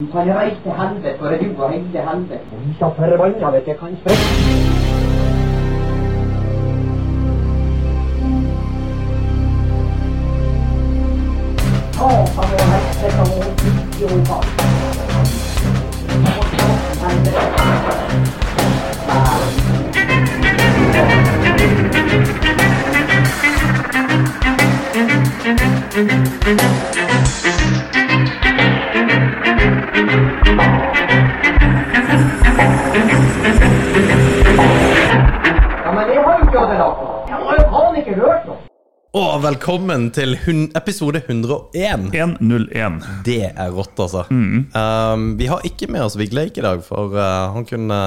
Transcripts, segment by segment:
Du kan reise til helvete, for du og hele helvete. Og vi så forbanna vet jeg kan sprekke. Satan og Og velkommen til episode 101. 101. Det er rått, altså. Um, vi har ikke med oss Vigleik i dag, for uh, han kunne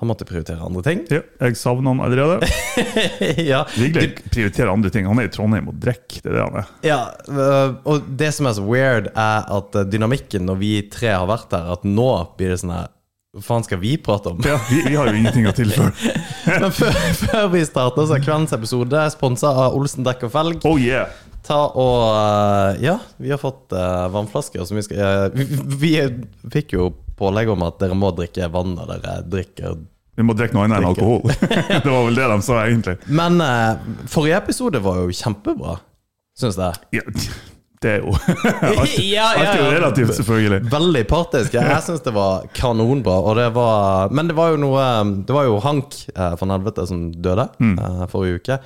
Han måtte prioritere andre ting. Ja, jeg savner han allerede. ja, Vigleik prioriterer andre ting. Han er i Trondheim og drikker. Det er det han er. ja, uh, og det som er så weird, er at uh, dynamikken når vi tre har vært der, at nå blir det sånn her Hva faen skal vi prate om? Ja, vi, vi har jo ingenting å tilføre. Men før, før vi starter, så er kveldens episode sponsa av Olsen dekk og felg. Oh yeah! Ta og eh, Ja, vi har fått uh, vannflasker som vi skal uh, vi, vi fikk jo pålegg om at dere må drikke vann når dere drikker. Vi må drikke noe annet enn alkohol. det var vel det de sa, egentlig. Men uh, forrige episode var jo kjempebra, syns jeg. Ja, det er jo Alt Ja, ja, alt er jo ja. relativt, selvfølgelig. Veldig partisk. Jeg syns det var kanonbra. Og det var, men det var jo noe Det var jo Hank eh, von Helvete som døde eh, forrige uke.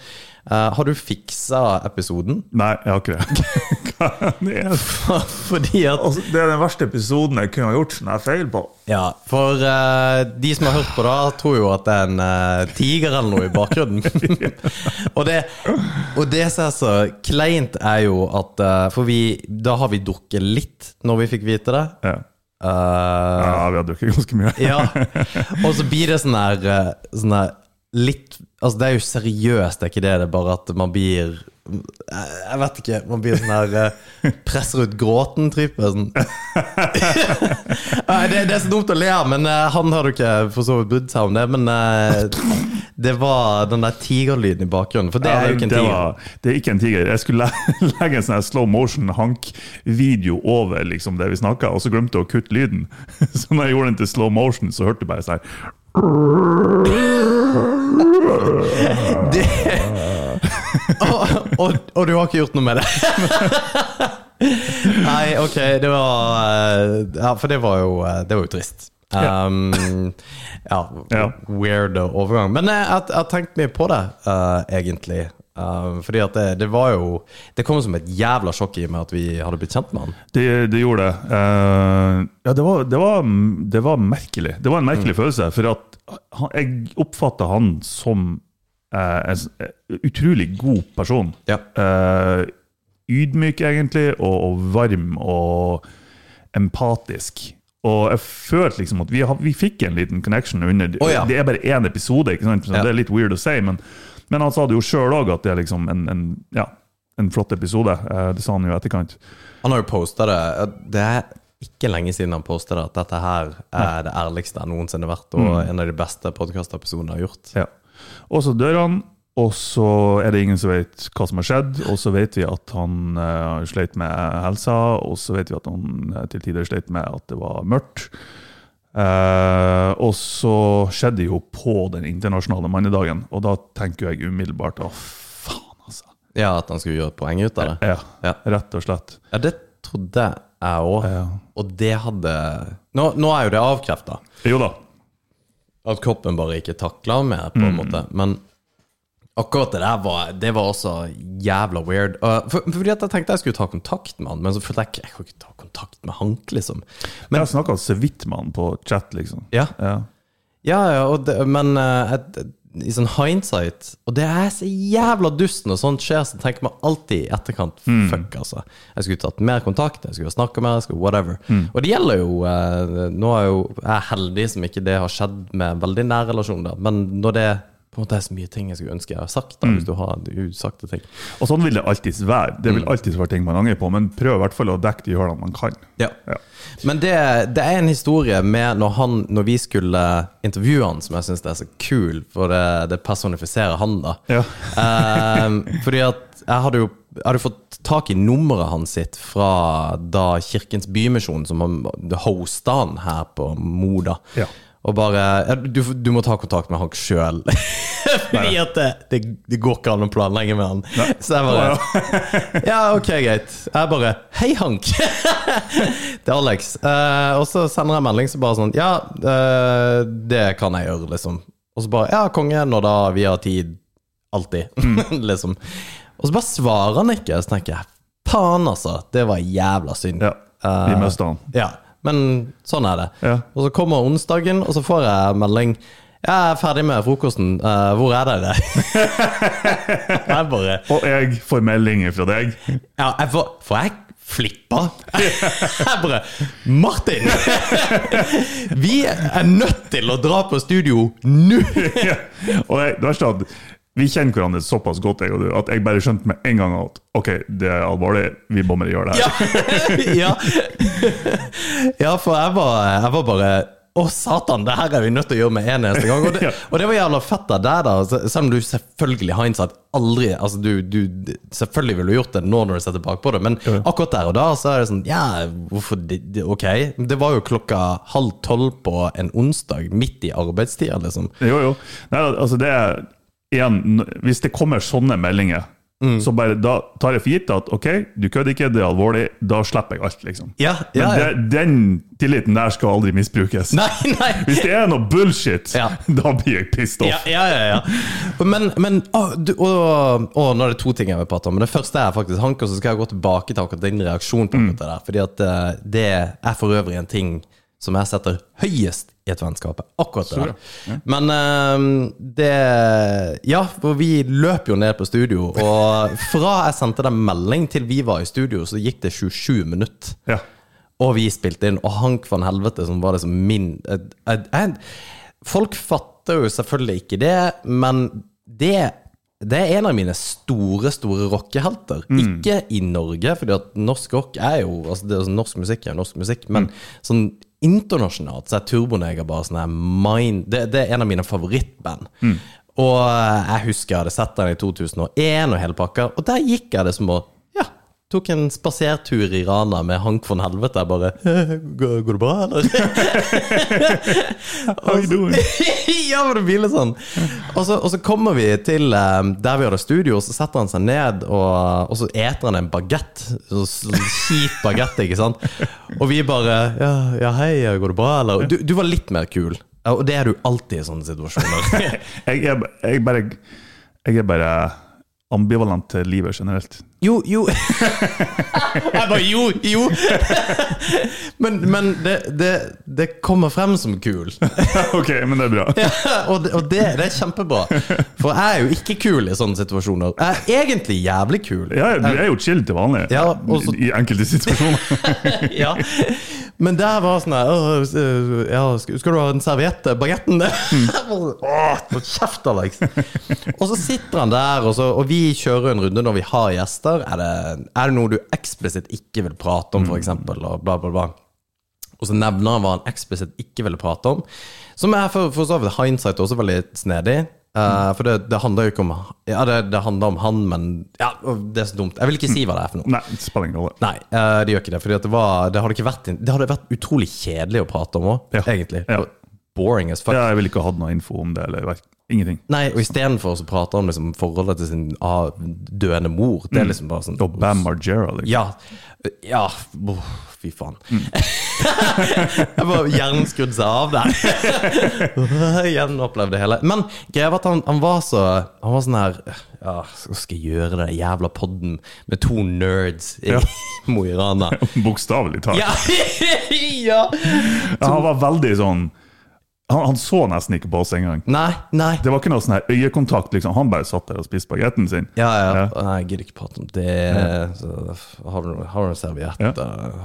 Eh, har du fiksa episoden? Nei, jeg har ikke det. Det, Fordi at altså, det er den verste episoden jeg kunne ha gjort sånn her feil på. Ja, for uh, de som har hørt på det, tror jo at det er en uh, tiger eller noe i bakgrunnen. og, det, og det som er så kleint, er jo at For vi, da har vi drukket litt når vi fikk vite det. Ja, Uh, ja vi har drukket ganske mye. ja. Og så blir det sånn her Sånn her litt Altså, det er jo seriøst, det er ikke det. Det er bare at man blir Jeg vet ikke. Man blir sånn her eh, Presser ut gråten-type. Sånn. Det, det er så dumt å le av, men eh, han har jo ikke for så vidt brydd seg om det. Men eh, det var den der tigerlyden i bakgrunnen. For det Ja, er jo ikke en det, tiger. var, det er ikke en tiger. Jeg skulle legge en sånn slow motion hank-video over liksom det vi snakka, og så glemte jeg å kutte lyden. Så når jeg gjorde den til slow motion, så hørte du bare sånn her Det... og, og, og du har ikke gjort noe med det? Nei, ok, det var eh, Ja, for det var jo, eh, det var jo trist. Um, ja, weird overgang. Men jeg jeg har tenkt mye på det, uh, egentlig. Um, fordi at det, det var jo Det kom som et jævla sjokk i og med at vi hadde blitt kjent med han. Det, det gjorde det. Uh, ja, det var, det, var, det var merkelig. Det var en merkelig følelse. For at han, jeg oppfatta han som uh, en utrolig god person. Ja. Ydmyk, egentlig, og, og varm og empatisk. Og jeg følte liksom at vi, vi fikk en liten connection under oh, ja. Det er bare én episode, ikke sant? Så det er litt weird å si, men, men han sa det jo sjøl òg, at det er liksom en, en, ja, en flott episode. Eh, det sa han jo i etterkant. Han har jo posta det. Det er ikke lenge siden han posta det, at dette her er det ærligste jeg noensinne har vært, og en av de beste podkastepisodene jeg har gjort. Ja. Og så dør han, og så er det ingen som vet hva som har skjedd. Og så vet vi at han uh, sleit med helsa, og så vet vi at han til tider sleit med at det var mørkt. Eh, og så skjedde det jo på den internasjonale mannedagen, og da tenker jeg umiddelbart å faen, altså. Ja, at han skulle gjøre poeng ut av det. Ja, Ja. rett og slett. Ja, det trodde jeg òg. Ja. Og det hadde nå, nå er jo det avkrefta. Jo da. At kroppen bare ikke takla mer, på en måte. Men akkurat det der var Det var også jævla weird. Uh, for, fordi at jeg tenkte jeg skulle ta kontakt med han, men så følte jeg ikke jeg kan ikke ta kontakt med Hank, liksom. Men jeg snakka så vidt med han på chat, liksom. ja, Ja. ja, ja det, men uh, et, i sånn hindsight Og det er så jævla dust når sånt skjer, så tenker man alltid i etterkant Fuck, altså. Jeg skulle tatt mer kontakt, jeg skulle snakka mer, jeg skulle whatever. Og det gjelder jo eh, Nå er jo jeg er heldig som ikke det har skjedd med veldig nær relasjon, da. Men når det på en måte er så mye ting jeg skulle ønske jeg har sagt, da, hvis du har usagte ting. Og sånn vil det alltids være. Det vil alltid være ting man angrer på, men prøv i hvert fall å dekke de hullene man kan. Ja. Ja. Men det, det er en historie med når, han, når vi skulle intervjue han, som jeg syns er så kul, for det, det personifiserer han, da. Ja. Ehm, fordi at jeg hadde jo jeg hadde fått tak i nummeret hans sitt fra da Kirkens Bymisjon, som han hosta han her på Moda. Ja. Og bare ja, du, du må ta kontakt med Hank sjøl. Fordi at det, det, det går ikke an å planlegge med han. Så jeg bare Ja, ok, greit. Jeg bare Hei, Hank! det er Alex. Uh, og så sender jeg melding så bare sånn Ja, uh, det kan jeg gjøre, liksom. Og så bare Ja, konge, når da vi har tid. Alltid. liksom. Og så bare svarer han ikke. Så tenker jeg faen, altså. Det var jævla synd. Ja, vi Eh, mista han. ja, men sånn er det. Ja. Og så kommer onsdagen, og så får jeg melding. Jeg er ferdig med frokosten. Uh, hvor er dere? jeg bare Og jeg får meldinger fra deg. Ja, jeg får, får jeg flippa? jeg bare Martin! Vi er nødt til å dra på studio nå! Og jeg, det verste er vi kjenner hverandre såpass godt, jeg og du, at jeg bare skjønte med en gang at ok, det er alvorlig, vi må bare gjøre det her. ja. ja, for jeg var, jeg var bare å, satan, det her er vi nødt til å gjøre med en eneste gang. Og det, og det var jævla fett av deg, da. Selv om du selvfølgelig har innsatt aldri Altså, du, du Selvfølgelig ville du gjort det nå når du ser tilbake på det, men akkurat der og da så er det sånn Ja, hvorfor det, det, Ok. Det var jo klokka halv tolv på en onsdag, midt i arbeidstida, liksom. Jo, jo. Nei, altså det er igjen, Hvis det kommer sånne meldinger, Mm. så bare da tar jeg for gitt at ok, du kødder ikke, det er alvorlig, da slipper jeg alt, liksom. Ja, Men det, ja. Den tilliten der skal aldri misbrukes. Nei, nei! Hvis det er noe bullshit, Ja. da blir jeg pissed Ja, off. ja, ja, ja. Men, men å, du, å, å, nå er det to ting jeg vil prate om. Men det første er faktisk Hank, og så skal jeg gå tilbake til akkurat din reaksjon på akkurat det der. Fordi at eh, det er for øvrig en ting som jeg setter høyest i et vennskap. Akkurat det der. Men eh, det Ja, for vi løp jo ned på studio, og fra jeg sendte deg melding til vi var i studio, så gikk det 27 minutter. Ja. Og vi spilte inn, og Hank van Helvete, som var liksom min eh, eh, eh, Folk fatter jo selvfølgelig ikke det, men det det er en av mine store store rockehelter. Ikke i Norge, fordi at norsk rock er jo altså det, er sånn Norsk musikk er norsk musikk, men sånn internasjonalt så er Turboneger bare sånn her mind det, det er en av mine favorittband. Og eh, jeg husker jeg hadde sett den i 2001 og hele pakka, og der gikk jeg det som å tok en spasertur i Rana med Hank von Helvete. Jeg bare Går, går det bra, eller? How you doing? ja, men det blir sånn. Og så, og så kommer vi til eh, der vi hadde studio, så setter han seg ned, og, og så eter han en bagett. Kjip bagett, ikke sant? Og vi bare ja, ja, hei, går det bra, eller? Du, du var litt mer kul. Og det er du alltid i sånne situasjoner. Jeg jeg, jeg bare, jeg er bare ambivalent til livet generelt. Jo, jo Jeg bare jo, jo! Men, men det, det, det kommer frem som kul. ok, men det er bra. Ja, og det, og det, det er kjempebra. For jeg er jo ikke kul i sånne situasjoner. Jeg er egentlig jævlig kul. Ja, du er jo chill til vanlig Ja, i enkelte situasjoner. Ja. Men der var sånn her ja, skal, du ha en serviett? Bagetten? Åh, hold kjeft, Alex! Og så sitter han der, og, så, og vi kjører en runde når vi har gjester. Er det, er det noe du eksplisitt ikke vil prate om, f.eks., og bla, bla, bla? Og så nevner han hva han eksplisitt ikke ville prate om. Som er for, for så vidt hindsight også veldig snedig. Eh, for det, det handler jo ikke om Ja, det, det handler om han, men Ja, det er så dumt. Jeg vil ikke si hva det er for noe. Nei, spiller ingen rolle. Nei, uh, det gjør ikke det. Fordi det, det, hadde vært, utrolig kjedelig å prate om òg, Ja. egentlig. Ja. Boring as fuck. Ja, jeg ville ikke hatt noe info om det, eller vet. ingenting. Nei, og istedenfor så prater han liksom forholdet til sin ah, døende mor. Det er liksom bare sånn Og Bam Margera, liksom. Ja. Ja, fy faen. jeg bare hjernen skrudde seg av der. Gjenopplevde hele. Men greia var at han, han var så Han var sånn her Ja, så skal jeg gjøre den jævla podden med to nerds i Ja. Mo i Rana? Bokstavelig talt. Ja! ja! Ja, han var veldig sånn han, han så nesten ikke på oss engang. Nei, nei. Det var ikke noe sånn her øyekontakt. liksom. Han bare satt der og spiste bagetten sin. Ja, ja. Ja. Nei, jeg gidder ikke prate om det. Så, har, du, har du en serviett? Ja.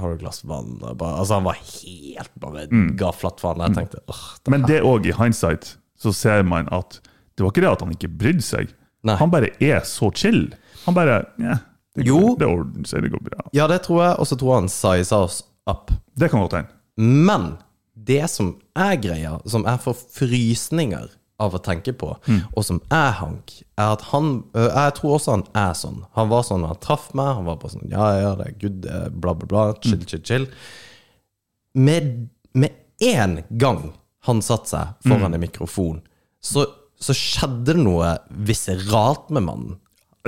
Har du et glass vann? Bare, altså, han var helt bare Mm. ga flatt faen. Jeg tenkte åh, det Men det òg, i hindsight, så ser man at det var ikke det at han ikke brydde seg. Nei. Han bare er så chill. Han bare ja, det, Jo. det ordner seg, det går bra. Ja, det tror jeg. Og så tror jeg han siza oss up. Det kan godt hende. Men det som er greia, som jeg får frysninger av å tenke på, og som er Hank, er at han Jeg tror også han er sånn. Han var sånn da han traff meg. Han var bare sånn Ja, ja, det er good, bla, bla, bla. Chill, chill, chill. Med, med en gang han satte seg foran en mikrofon, så, så skjedde det noe viseralt med mannen.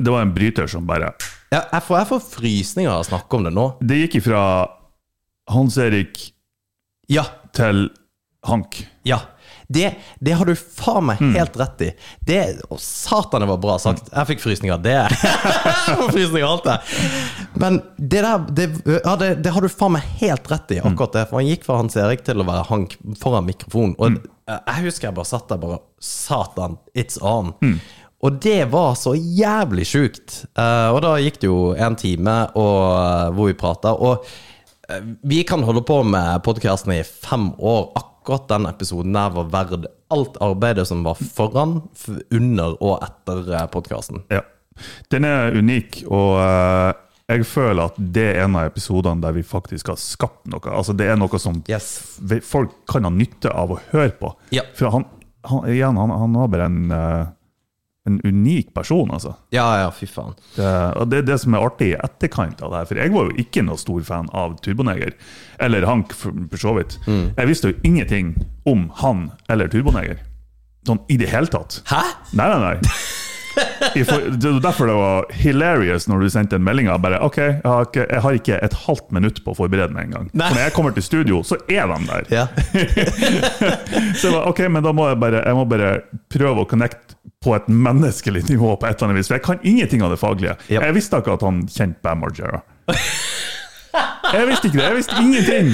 Det var en bryter som bare Ja, jeg, får, jeg får frysninger av å snakke om det nå. Det gikk ifra Hans Erik Ja, til Hank. Ja. Det, det har du faen meg helt rett i. Det, å, satan, det var bra sagt. Jeg fikk frysninger det. Får frysninger alt det. Men det der det, ja, det, det har du faen meg helt rett i, akkurat det. For han gikk fra Hans Erik til å være Hank foran mikrofonen. Og jeg husker jeg bare satt der bare Satan, it's on. Og det var så jævlig sjukt. Eh, og da gikk det jo en time og, hvor vi prata. Og eh, vi kan holde på med podkasten i fem år. Akkurat den episoden der var verd alt arbeidet som var foran, under og etter podkasten. Ja. Den er unik, og eh, jeg føler at det er en av episodene der vi faktisk har skapt noe. Altså Det er noe som Yes. folk kan ha nytte av å høre på. Ja. For han, han, igjen, han, han var bare en, eh, en unik person, altså. Ja, ja, fy faen. Det, og det er det som er artig i etterkant av det her. For jeg var jo ikke noe stor fan av Turboneger. Eller Hank, for, for så vidt. Jeg visste jo ingenting om han eller Turboneger. Sånn i det hele tatt. Hæ? Nei, nei, nei. For, det var derfor det var hilarious når du sendte en melding. Bare, ok, jeg har, ikke, jeg har ikke et halvt minutt på å forberede meg engang. For når jeg kommer til studio, så er de der. Ja. Så jeg var, ok, men da må jeg bare, jeg må bare prøve å connecte på et menneskelig nivå. på et eller annet vis, For jeg kan ingenting av det faglige. Yep. Jeg visste ikke at han kjente Bam Margera. Jeg visste ikke det. Jeg visste ingenting!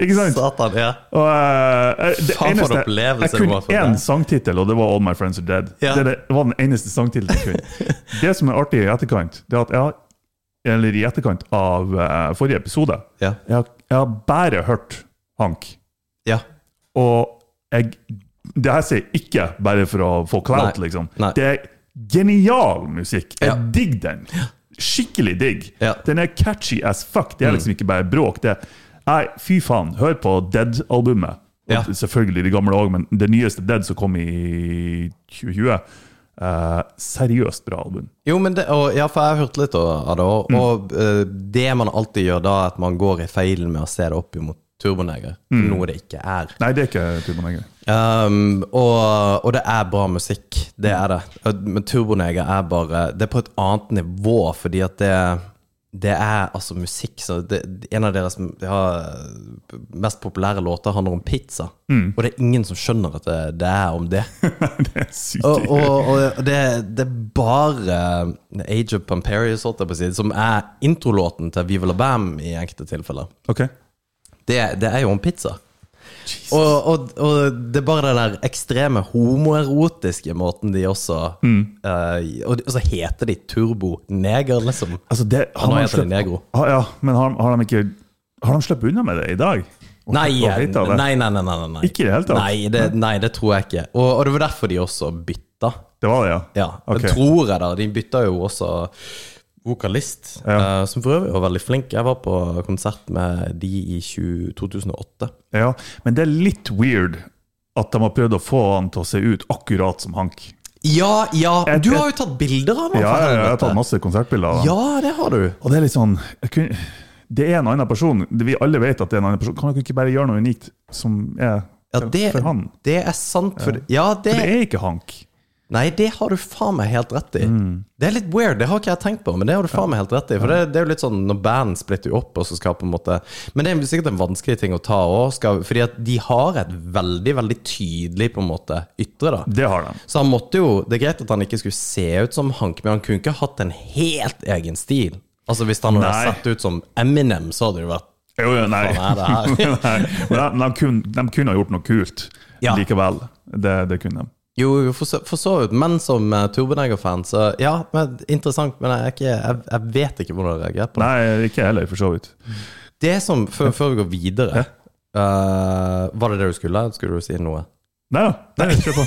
Ikke sant? Satan, ja. Og, uh, det Faen, for opplevelse jeg kunne én sangtittel, og det var 'All My Friends Are Dead'. Ja. Det, det var den eneste sangtittelen jeg kunne. Det som er artig i etterkant, det er at jeg har, eller i etterkant av uh, forrige episode Ja. jeg har, jeg har bare hørt Hank. ja. Og jeg Det her sier jeg ikke bare for å få clout, liksom. Nei. Det er genial musikk. Jeg Ja. digger den. Skikkelig digg. Ja. Den er catchy as fuck. Det er liksom ikke bare bråk. Det Nei, fy faen. Hør på Dead-albumet. Ja. Selvfølgelig de gamle òg, men det nyeste Dead som kom i 2020 Uh, Seriøst bra album. Jo, men det, og, ja, for jeg har hørt litt av det òg. Og uh, det man alltid gjør da, at man går i feilen med å se det opp imot Turboneger. Noe det ikke er. Nei, det er ikke Turboneger. Um, og, og det er bra musikk. Det er det. Men Turboneger er bare Det er på et annet nivå, fordi at det det er altså musikk så det, En av deres ja, mest populære låter handler om pizza. Og det er ingen som skjønner at det, det er om det. det er sykt. Og, og, og det, det er bare Age of Pamperius, holdt jeg på å si, som er introlåten til Viva la Bam i enkelte tilfeller. Ok. Det, det er jo om pizza. Og, og, og det er bare den der ekstreme homoerotiske måten de også eh, Og og så heter de Turbo-neger, liksom. Altså, det, Ja, nå heter de Negro. Ah, ja, men har, har de ikke Har de sluppet unna med det i dag? Nei, nei, nei, nei, nei, nei. Ikke i det hele tatt? Nei, det, nei, det tror jeg ikke. Og, og det var derfor de også bytta. Det var det, ja? Ja, Okay. det tror jeg da. De bytta jo også vokalist, Ja. uh, som for øvrig var veldig flink. Jeg var på konsert med de i 20, 2008. Ja, men det er litt weird at de har prøvd å få han til å se ut akkurat som Hank. Ja, ja, du har jo tatt bilder av ham! Ja, ja, jeg har tatt masse konsertbilder av. Ja, det har du. Og det er litt sånn kunne, Det er en annen person. Vi alle vet at det er en annen person. Kan dere ikke bare gjøre noe unikt som er Ja, det, for han? det er sant. For, ja, det, For det er ikke Hank. Nei, det har du faen meg helt rett i. Mm. Det er litt weird, det har ikke jeg tenkt på, men det har du faen meg helt rett i. For det, det er jo litt sånn når band splitter opp, og så skal på en måte Men det er sikkert en vanskelig ting å ta òg, fordi at de har et veldig, veldig tydelig på en måte ytre, da. Det har de. Så han måtte jo Det er greit at han ikke skulle se ut som Hank, men han kunne ikke hatt en helt egen stil. Altså Hvis han hadde sett ut som Eminem, så hadde det jo vært Jo, jo, nei. Nei. Men de, de, kunne, de kunne ha gjort noe kult Ja. likevel. Det, det kunne de. Jo, for så, for så vidt. Men som uh, Turboneger-fan, så ja, men, interessant. Men jeg, ikke, jeg, jeg vet ikke hvordan jeg reagerer på det. Nei, ikke heller, for så vidt. Det som, før, før vi går videre uh, Var det det du skulle? Skulle du si noe? Nei da, kjør på.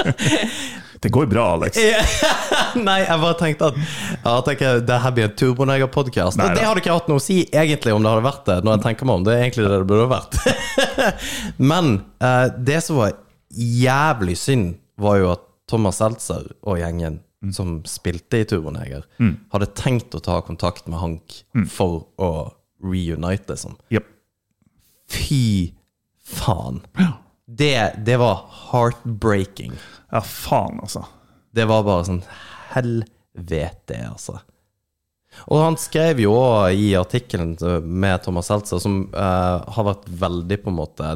det går bra, Alex. Nei, jeg bare tenkte at ja, jeg tenker, det her blir en Turboneger-podkast. Det hadde ikke hatt noe å si egentlig om det hadde vært det. Når jeg tenker meg om Det er egentlig det det burde vært. Men uh, det som var jævlig synd, var jo at Thomas Seltzer og gjengen som spilte i Turboneger, hadde tenkt å ta kontakt med Hank for å reunite, liksom. Yep. Fy faen. Det, det var heartbreaking. Ja, faen, altså. Det var bare sånn helvete, altså. Og han skrev jo òg i artikkelen med Thomas Seltzer, som uh, har vært veldig på en måte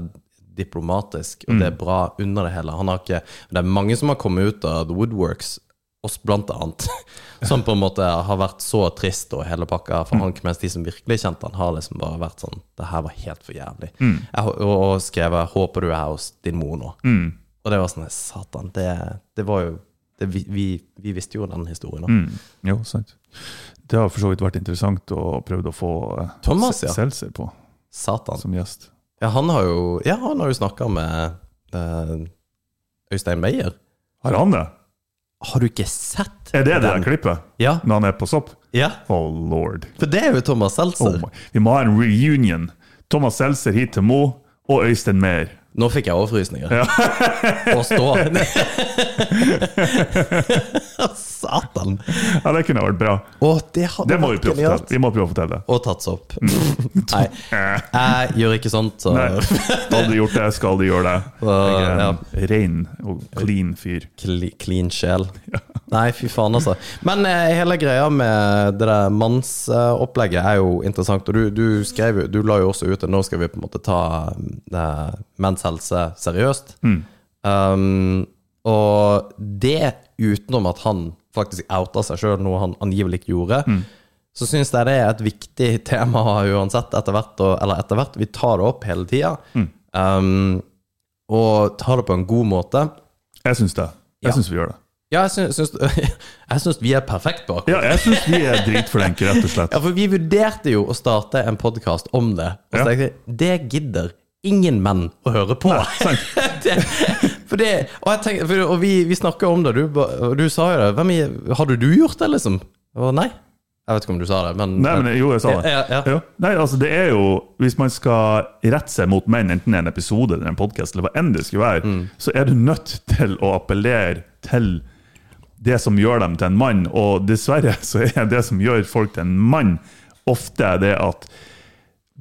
diplomatisk, og det er bra under det hele. Han har ikke, det er mange som har kommet ut av The Woodworks, oss blant annet, som på en måte har vært så trist og hele pakka for Hank, mens de som virkelig kjente han, har liksom bare vært sånn Det her var helt for jævlig. Jeg, og, skrevet 'Håper du er hos din mor nå'. Og det var sånn Satan, det, det var jo det, vi, vi, vi visste jo den historien. Mm. Jo, sant. Det har for så vidt vært interessant å prøve å få eh, Thomas, ja. Seltzer på Satan. som gjest. Ja, han har jo, ja, han har jo snakka med eh, Øystein Meyer. Har han det? Har du ikke sett Er det det der klippet? Ja. Når han er på sopp? ja. Oh lord. For det er jo Thomas Seltzer. Oh Vi må ha en reunion. Thomas Seltzer hit til Mo, og Øystein Meyer. Nå fikk jeg overfrysninger. Å stå. Satan. Ja, det kunne vært bra. Å, det Det må vi prøve å fortelle. Vi må prøve å fortelle. Og tatt seg opp. Nei, jeg gjør ikke sånt. Så. Nei, hadde du gjort det, skal du gjøre det. Er ja. ren og clean fyr. Cli- Clean sjel. Nei, fy faen, altså. Men eh, hele greia med det der mannsopplegget er jo interessant. Og du, du skrev Du la jo også ut at nå skal vi på en måte ta eh, menns helse seriøst. Um, og det utenom at han faktisk outa seg sjøl, noe han angivelig ikke gjorde. Så syns jeg det er et viktig tema uansett, etter hvert. Og, eller etter hvert, vi tar det opp hele tida. Um, og tar det på en god måte. Jeg syns det. Jeg Ja. syns vi gjør det. Ja, jeg syns, syns, jeg syns vi er perfekt på akkurat Ja, jeg syns vi er dritflinke, rett og slett. Ja, for vi vurderte jo å starte en podkast om det. Og så Ja. tenkte jeg det gidder ingen menn å høre på. det, for det, og tenkte, for, og vi, vi snakka om det, du, og du sa jo det. I- hadde du gjort det, liksom? Og nei. Jeg vet ikke om du sa det, men Nei, men jo, jeg sa det. Ja, ja. Jo. Nei, altså det er jo Hvis man skal rette seg mot menn, enten det er en episode eller en podkast, eller hva enn det skulle være, Mm. så er du nødt til å appellere til det som gjør dem til en mann. Og dessverre så er det som gjør folk til en mann, ofte det at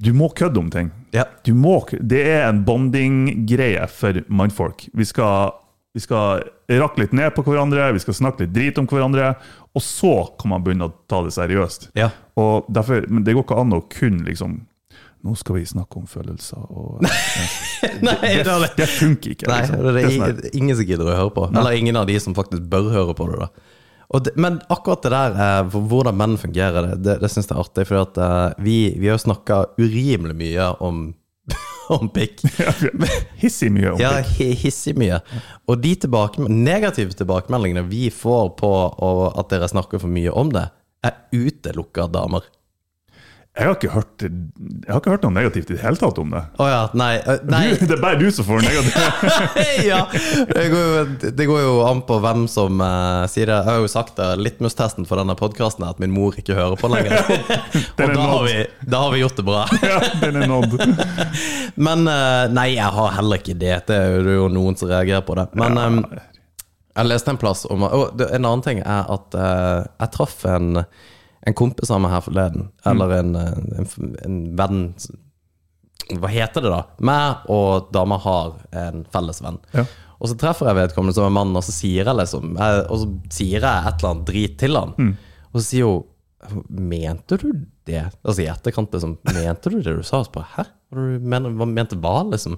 du må kødde om ting. Ja. Du må, det er en bonding-greie for mannfolk. Vi skal, vi skal rakke litt ned på hverandre, vi skal snakke litt drit om hverandre, og så kan man begynne å ta det seriøst. Ja. Og derfor, men det går ikke an å kun liksom Nå skal vi snakke om følelser og Nei, Det, det, det, funker ikke. nei, Liksom. det er Det er sånn ingen som gidder å høre på. Eller ingen av de som faktisk bør høre på det. da det, Men akkurat det der, eh, hvordan menn fungerer, det, det, det syns jeg er artig. For at, eh, vi, vi har snakka urimelig mye om, om pikk. Hissig mye om Ja, det. hissig mye. Og de tilbake, negative tilbakemeldingene vi får på og at dere snakker for mye om det, er utelukka damer. Jeg har hørt Jeg har ikke hørt noe negativt i det hele tatt om det. Oh ja, nei, nei. Du, det er bare du som får negativt. ja, det går, jo, det går jo an på hvem som uh, sier det. Jeg har jo sagt det, litmus-testen for denne podkasten er at min mor ikke hører på lenger. Og da har, vi, da har vi gjort det bra. ja, den er nådd. Men uh, nei, jeg har heller ikke det. Det er jo- noen som reagerer på det. Men eh, jeg leste en plass om Og en annen ting er at uh, jeg traff en, en kompis av meg her forleden. Eller en, eh, en, en venn Hva heter det, da? Meg og dama har en felles venn. Ja. Og så treffer jeg vedkommende som en mann, og så sier jeg liksom jeg, Og så sier jeg et eller annet drit til han. Og så sier hun Mente du det? Altså i etterkant, liksom. Mente du det du sa? Så bare, Hæ? Hva, mente hva, liksom?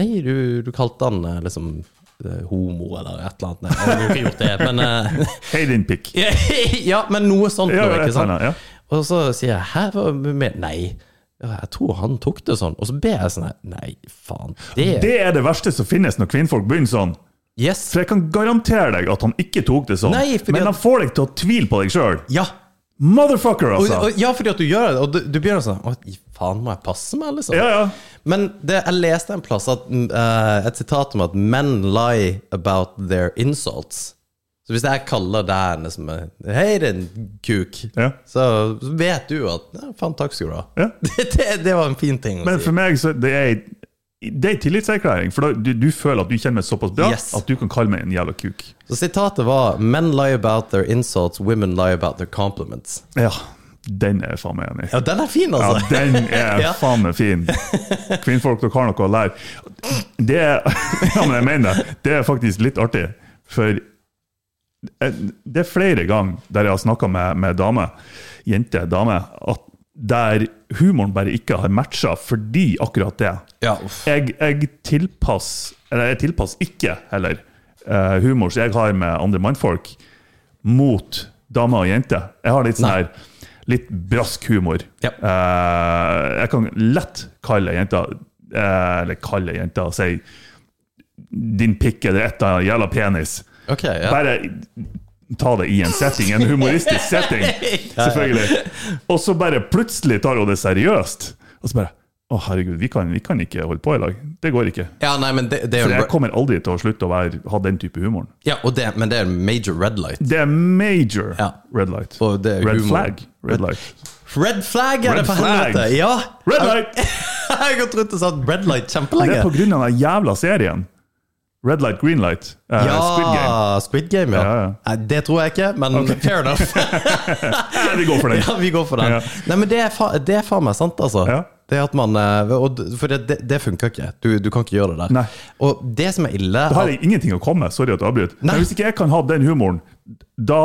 Nei, du, du kalte han eh, liksom eh, homo eller et eller annet. Nei, jeg jo ikke gjort det, men eh, Hei, din pikk. Ja, men noe sånt Ja, noe, ikke sant? annet, ja. Og så sier jeg Hæ, hva med Nei. Jeg tror han tok det sånn. Og så ber jeg sånn Nei, faen. Det, Det er det verste som finnes når kvinnfolk begynner sånn. Yes. For jeg kan garantere deg at han ikke tok det sånn. Nei, Men han får deg til å tvile på deg sjøl. Ja. Motherfucker, altså! og, ja, fordi at du gjør det, og du, du begynner sånn Å, faen, må jeg passe meg, liksom? Ja, ja. Men det, jeg leste en plass at, eh, et sitat om at men lie about their insults. Så hvis jeg kaller deg liksom Hei, din kuk, Ja. så vet du at ja, Faen, takk skal du ha. Ja. Det, det, det var en fin ting å Men si. for meg så det er Det er en tillitserklæring, for da, du, du føler at du kjenner meg såpass bra Yes. at du kan kalle meg en jævla kuk. Så sitatet var 'Men lie about their insults, women lie about their compliments'. Ja, den er faen meg enig. Ja, den er fin, altså! Ja, den er Ja. faen meg fin. Kvinnfolk, dere har noe å lære. Det er, ja, men jeg mener det. Det er faktisk litt artig, for det er flere ganger der jeg har snakka med, med damer, jenter, damer, at der humoren bare ikke har matcha fordi akkurat det. Ja. Jeg, jeg tilpasser, eller jeg tilpasser ikke heller, uh, humor som jeg har med andre mannfolk, mot damer og jenter. Jeg har litt sånn her litt brask humor. Ja. Uh, jeg kan lett kalle ei jente eh, Eller kalle ei jente og si 'din pikk' eller et eller annet jævla penis. Okay, ja. Bare ta det i en setting, en humoristisk setting, selvfølgelig. Og så bare plutselig tar hun det seriøst. Og så bare Å, herregud, vi kan, vi kan ikke holde på i lag. Det går ikke. ja, nei, men det, det For jeg kommer aldri til å slutte å være, ha den type humoren. Ja, det, men det er major red light. Det er major Ja. red light. Red humor. flag. Red light. Red flag er Red det, for helvete! Ja! Red light! Jeg har gått rundt og sagt red light Men det er på grunn av den jævla serien. Red light, green light. Uh, Ja, Squid Game. Squid Game, ja. Ja, ja. Nei, det tror jeg ikke, men fair enough. Vi går for den. ja, vi går for den. Nei, men det er, fa det er faen meg sant, altså. Ja. Det at man eh, For det, det, det funker ikke. Du, du kan ikke gjøre det der. Nei. Og det som er ille Da har jeg ingenting å komme med. Sorry at jeg avbryter. Men hvis ikke jeg kan ha den humoren, da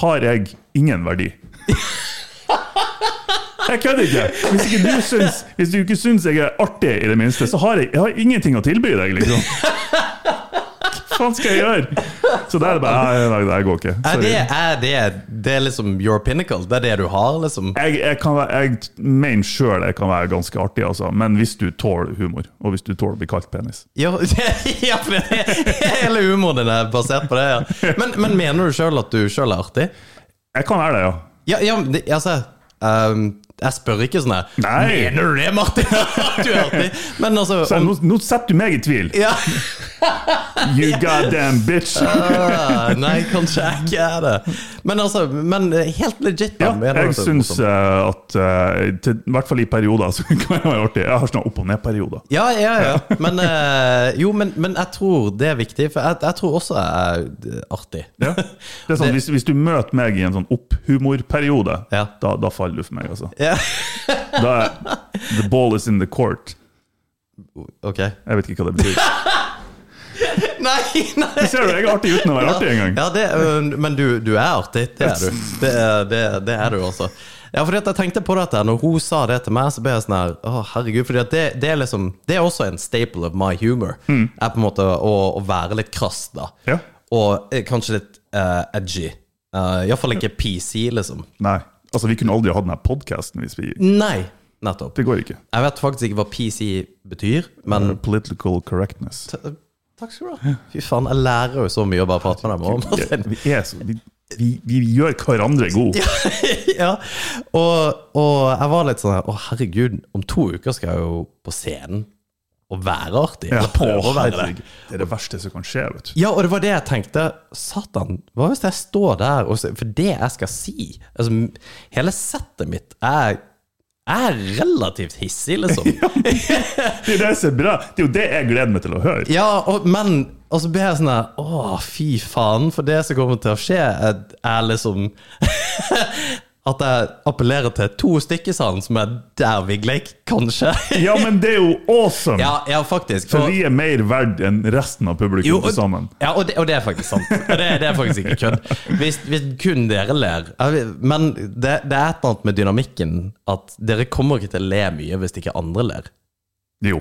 har jeg ingen verdi. Jeg kødder ikke! Hvis ikke du syns, hvis du ikke syns jeg er artig, i det minste, så har jeg, jeg har ingenting å tilby deg, liksom. Faen skal jeg gjøre? Så da er det bare Nei, nei, det går ikke. er det, er det, det er liksom your pinnacle? Det er det du har, liksom? Jeg, jeg, kan jeg mener sjøl jeg kan være ganske artig, altså. men hvis du tåler humor, og hvis du tåler å bli kalt penis. Ja, ja for det, hele humoren din er basert på det. Ja. Men, men mener du sjøl at du sjøl er artig? Jeg kan være det, ja. Ja, ja det, altså ehm, Jeg spør ikke sånn her. Mener du det, Martin? Du er artig? Men altså Så om, nå, nå setter du meg i tvil. ja. You goddamn bitch! Ah, Nei, kanskje jeg ikke er det. Men altså, men helt legit, da. Ja, jeg syns morsomt? eh, at uh, til, I hvert fall i perioder så kan det være artig. Jeg har sånne opp- og ned-perioder. Ja, ja, ja. Men, uh, jo, men, men jeg tror det er viktig, for jeg, jeg tror også jeg er artig. Ja. Det er sånn, hvis, hvis du møter meg i en sånn opphumorperiode, Ja. da, da faller du for meg. altså. Ja. Da er The ball is in the court. Ok. Jeg vet ikke hva det betyr. Nei, nei! Ser du, jeg er artig uten å være artig engang. Ja, det, øh, men du, du er artig. Det er du. Det, det, det er du også. Ja, fordi at jeg tenkte på dette Når hun sa det til meg, så ble jeg sånn her Å, herregud. Fordi at det, det er liksom Det er også en staple of my humor. Er på en måte å, å være litt krass, da. Ja. Og eh, kanskje litt uh, edgy. Uh, Iallfall ikke PC, liksom. Nei. Altså, Vi kunne aldri hatt denne podkasten hvis vi Nei, nettopp. Det går ikke. Jeg vet faktisk ikke hva PC betyr, men Political correctness. Takk skal du ha. Fy faen, jeg lærer jo så mye å bare prate med deg. om. Vi, er så, vi, vi, vi gjør hverandre gode. ja, og, og jeg var litt sånn Å, herregud, om to uker skal jeg jo på scenen og være artig. Ja, prøve å, å være det. Det er det verste som kan skje. vet du. Ja, og det var det jeg tenkte. Satan, hva hvis jeg står der og For det jeg skal si altså, Hele settet mitt er, er relativt hissig, liksom. Det er det som er bra. Det er jo det jeg gleder meg til å høre. Ja, og, men Og så blir jeg sånn Å, fy faen, for det som kommer til å skje, er, er liksom At jeg appellerer til to stykkesand som er der Vigleik, kanskje. Ja, men det er jo awesome! Ja, ja faktisk. For For- vi er mer verdt enn resten av publikum Jo, og- til sammen. Ja, og det, og det er faktisk sant. Det, det er faktisk ikke kødd. Hvis, hvis kun dere ler Men det, det er et eller annet med dynamikken at dere kommer ikke til å le mye hvis ikke andre ler. Jo.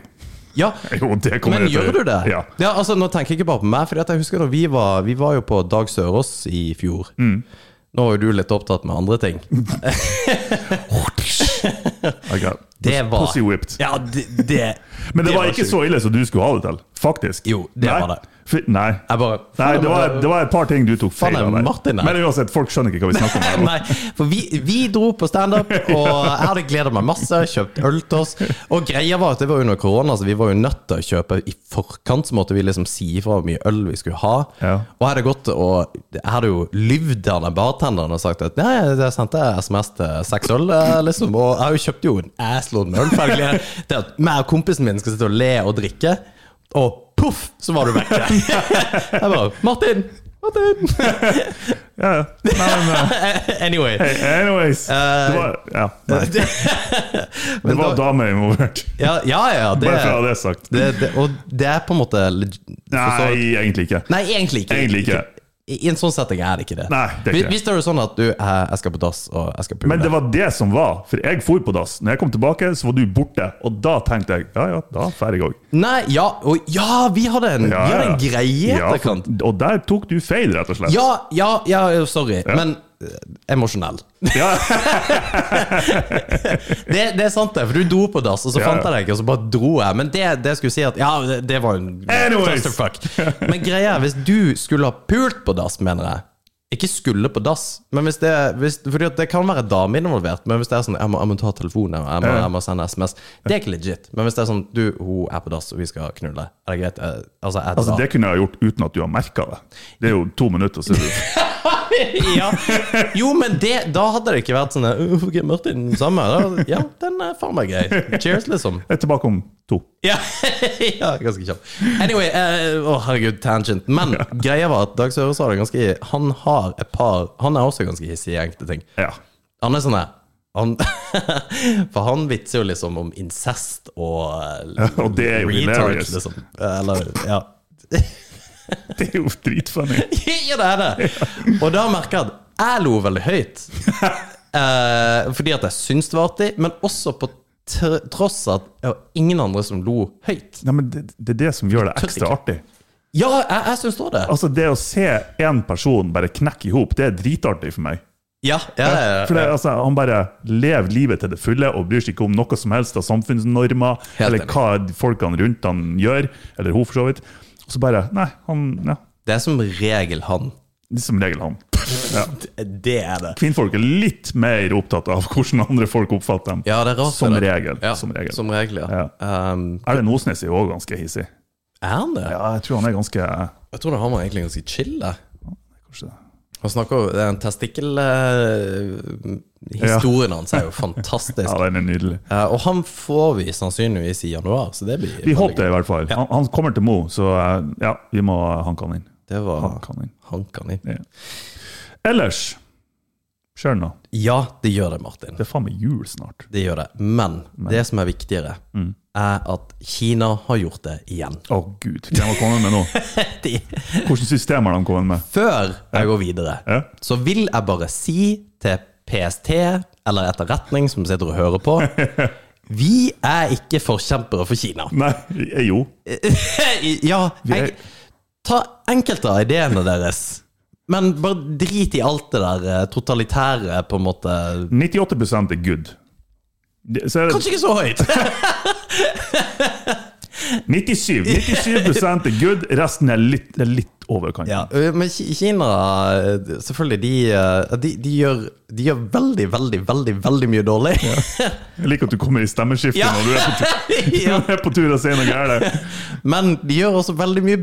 Ja, jo det men gjør du det? Ja. altså Nå tenker jeg ikke bare på meg, for jeg husker da vi var Vi var jo på Dag Sørås i fjor. Mm. Nå er jo du litt opptatt med andre ting. Det var Pussy whipped. Ja, det, det Men det, var var ikke sjukt. så ille som du skulle ha det til. Faktisk. Jo, det Nei, var det. Nei. Bare nei det, var, det var et par ting du tok feil av. Martin? Men uansett, folk skjønner ikke hva vi snakker om. Nei, for vi, vi dro på standup, og jeg hadde gleda meg masse. Kjøpt øl til oss. Og greia var at det var under korona, så vi var jo nødt til å kjøpe i forkant. Så måtte vi liksom si ifra hvor mye øl vi skulle ha. Ja. Og jeg hadde gått og Jeg hadde jo lyvd av den bartenderen og sagt at nei, jeg sendte SMS til seks øl, eh, liksom. Og jeg kjøpte jo en assload med øl. For jeg gleder- det at meg og kompisen min skal sitte og le og drikke, og poff, så var du vekke. Jeg bare Martin! Martin! Ja, ja. Men, Anyway. hey, anyways. Det var, ja, nei. Men det var da- damer involvert. Ja, ja, ja det, Bare for å ha det sagt. det, det, Og det er på en måte Nei, egentlig ikke. Nei, egentlig ikke. Egentlig ikke. I en sånn setting er det ikke det. Nei, det er ikke. Hvis det er sånn at du Jeg skal på dass, og jeg skal pule Men det var det som var. For jeg for på dass. Når jeg kom tilbake, så var du borte. Og da tenkte jeg ja, ja, da drar jeg òg. Nei, ja, og, ja vi hadde en, vi hadde en greie i Ja, etterkant. og der tok du feil, rett og slett. Ja, ja, ja, sorry. Men emosjonell. Ja. Det, det er sant, det. For du dro på dass, og så Ja, fant jeg deg ikke, og så bare dro jeg. Men det, det skulle si at Ja, det, det var en clusterfuck. Men greia er, hvis du skulle ha pult på dass, mener jeg ikke skulle på dass, men hvis det hvis, Fordi det kan være dame involvert, men hvis det er sånn Jeg må, jeg må ta telefonen, jeg må, jeg må sende SMS Det er ikke legit. Men hvis det er sånn Du, hun er på dass, og vi skal knulle. Er det greit? Eh, Altså, jeg Altså, det kunne jeg gjort uten at du har merka det. Det er jo to minutter, så er du ja. Jo, men det, da hadde det ikke vært sånn okay, Ok, Martin, samme. Da, ja, den er faen meg gøy. Cheers, liksom. Jeg er tilbake om to. Ja, ja ganske kjapt. Anyway, uh, å herregud, tangent. Men greia var at Dag Søre sa det ganske Han har et par Han er også ganske hissig i enkelte ting. Ja. Han er sånn her han, For han vitser jo liksom om incest og Ja, og det er jo hilarious. liksom. Eller, ja. Det er jo dritfunny. ja, det er det. Og da merker jeg at jeg lo veldig høyt. Eh, fordi at jeg syns det var artig, men også på tr tross av at det var ingen andre som lo høyt. Nei, men det, det er det som gjør det ekstra artig. Ja, jeg, jeg syns òg det. Altså, Det å se én person bare knekke i hop, det er dritartig for meg. Ja, ja, ja, ja. For det, altså, Han bare lever livet til det fulle og bryr seg ikke om noe som helst av samfunnsnormer, eller hva folkene rundt han gjør, eller hun for så vidt. Og så bare Nei, han ja, Det er som regel han. det er Som regel han. Ja. Det er det. Kvinnfolk er litt mer opptatt av hvordan andre folk oppfatter dem. Ja, det er rart. Som det. regel, Ja, som regel. Som regel, ja. Um, Erlend Osnes er jo òg ganske hissig. er han det? Ja, jeg tror han er ganske Jeg tror han var egentlig ganske chill. der. kanskje, Han snakker jo Den testikkelhistorien hans er jo fantastisk. Ja, den er nydelig. Uh, og han får vi sannsynligvis i januar, så det blir Vi håper det, i hvert fall. Han, han kommer til Mo, så uh, ja, vi må hanke han inn. Det var Hanke han inn. Hankan inn. Ja. Ellers Kjør noe? Ja, det gjør det, Martin. Det er faen meg jul snart. Det gjør det. Men, det som er viktigere, Mm. er at Kina har gjort det igjen. Å gud, hva har de kommet med nå? De, Hvilket system har de kommet med? før jeg går videre, Ja. så vil jeg bare si til PST, eller etterretning som sitter og hører på Vi er ikke forkjempere for Kina. Nei, eh, jo. ja, jeg, ta enkelte av ideene deres, men bare drit i alt det der eh, totalitære, på en måte. 98 er good. Det- Så er det Kanskje ikke så høyt! 97 97% er good, resten er litt, er litt overkant. Ja, men Kina Selvfølgelig, de, de, de, gjør, de gjør veldig, veldig, veldig veldig mye dårlig. Jeg liker at du kommer i stemmeskiftet Ja. når du er på tur, ja. er på tur og sier noe gærent. Men de gjør også veldig mye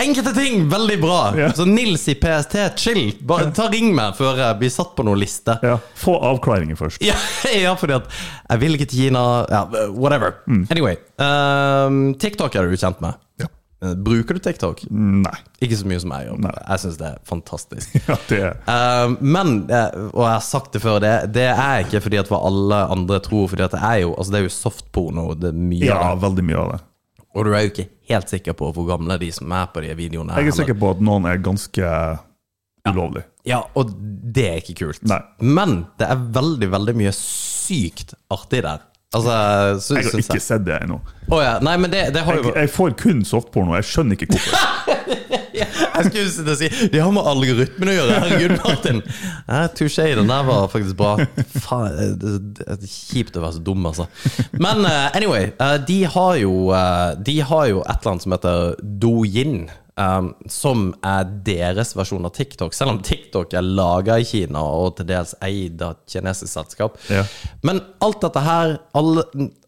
Enkelte ting veldig bra. Ja. Så Nils i PST, chill. Bare ta Ring meg før jeg blir satt på noen liste. Ja, få avklaringer først. Ja, ja, fordi at jeg vil ikke til Kina ja, Whatever. Mm. Anyway. Um, TikTok er du kjent med. Ja. Eh, Bruker du TikTok? Nei. Ikke så mye som jeg gjør. Nei. Jeg syns det er fantastisk. Ja, det er Um, men, eh, og jeg har sagt det før, det, det er ikke fordi at hva alle andre tror. Fordi at det er jo, altså det er jo softporno. Det er mye Ja, av det. veldig mye av det. Og du er jo ikke helt sikker på hvor gamle de som er på de videoene er. Jeg er sikker på at noen er ganske ulovlig. Ja, og det er ikke kult. Nei. Men det er veldig, veldig mye sykt artig der. Altså, sy Jeg har ikke jeg. sett det ennå. Oh, ja. Nei, men det, det har Jeg, jo jeg får kun softporno, jeg skjønner ikke hvorfor. Jeg skulle sitte og si De har med algoritmen å gjøre. Herregud, Martin. Eh, Touché. Den der var faktisk bra. Faen, det, det, det er kjipt å være så dum, altså. Men eh, anyway, eh, de har jo eh, De har jo et eller annet som heter Douyin. Um, som er deres versjon av TikTok, selv om TikTok er laga i Kina og til dels eid av et kinesisk selskap. Ja. Men alt dette her, alle,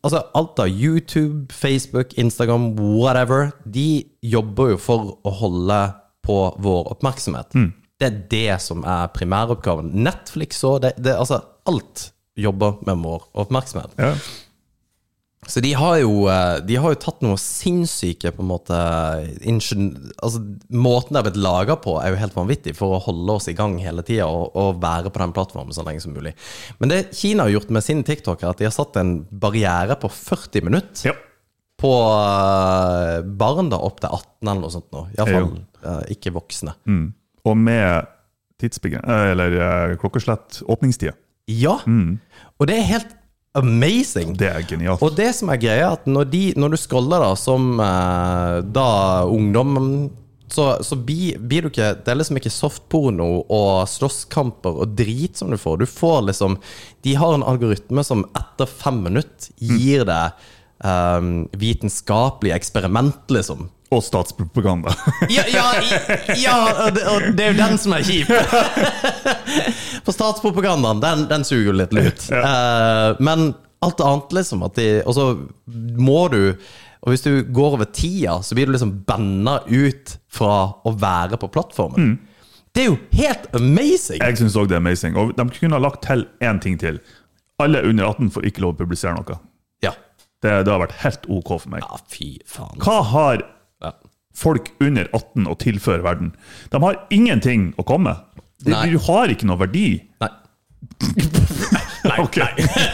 altså alt av YouTube, Facebook, Instagram, whatever, de jobber jo for å holde på vår oppmerksomhet. Det er det som er primæroppgaven. Netflix og det, det, altså alt jobber med vår oppmerksomhet. Ja. Så de har jo, eh, de har jo tatt noe sinnssyke på en måte altså, Måten det har blitt laga på, er jo helt vanvittig for å holde oss i gang hele tida og, og være på den plattformen så lenge som mulig. Men det Kina har gjort med sin TikTok, er at de har satt en barriere på 40 minutter ja. på eh, barn da opp til 18 eller noe sånt. nå Iallfall uh, ikke voksne. Mm. Og med tidsbegren... eh, Eller eh, klokkeslett åpningstid. Ja! Og det er helt amazing. Det er genialt. Og det som er greia, er at når, de, når du scroller da som eh, da ungdom så, så blir, blir du ikke Det er liksom ikke softporno og slåsskamper og drit som du får. Du får liksom De har en algoritme som etter fem minutter gir deg eh, vitenskapelig eksperiment, liksom. Og statspropaganda. Ja, ja, ja det, og det er jo den som er kjip. For statspropagandaen, den, den suger jo litt lut. Eh, men alt annet, liksom at de, Og så må du Og hvis du går over tida, så blir du liksom banna ut fra å være på plattformen. Det er jo helt amazing! Jeg syns òg det er amazing. Og de kunne ha lagt til én ting til. Alle under 18 får ikke lov å publisere noe. Ja. Det, det har vært helt OK for meg. ja, fy faen. Hva har Ja. Folk under 18 å tilføre verden? De har ingenting å komme med. Du har ikke noe verdi. Nei. Ok.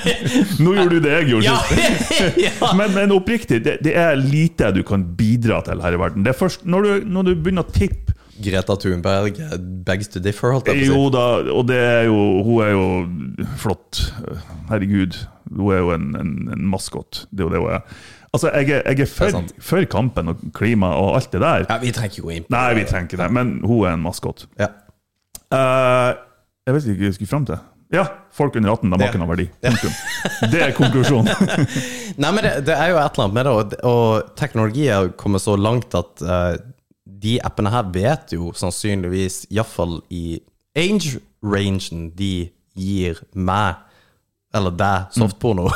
Nå gjorde du det jeg gjorde Ja! ja. Men, men oppriktig, det, det er lite du kan bidra til her i verden. Det er først når du, når du begynner å tippe Greta Thunberg begs to differ, holdt jeg på å si. Jo da, og det er jo Hun er jo flott. Herregud. Hun er jo en, en, en maskot. Det er jo det hun er. Altså, jeg er, jeg er er for, for kampen og klima og alt det der. Ja, vi trenger ikke gå inn på Nei, vi trenger ikke det, men hun er en maskot. Ja. Uh, jeg vet ikke hva jeg skulle fram til. Ja, folk under 18 de har ikke noen verdi. Det er konklusjonen. Nei, men det, det er jo et eller annet med det, og, og teknologi har kommet så langt at uh, de appene her vet jo sannsynligvis, iallfall i age-rangen de gir meg, eller deg, softporno.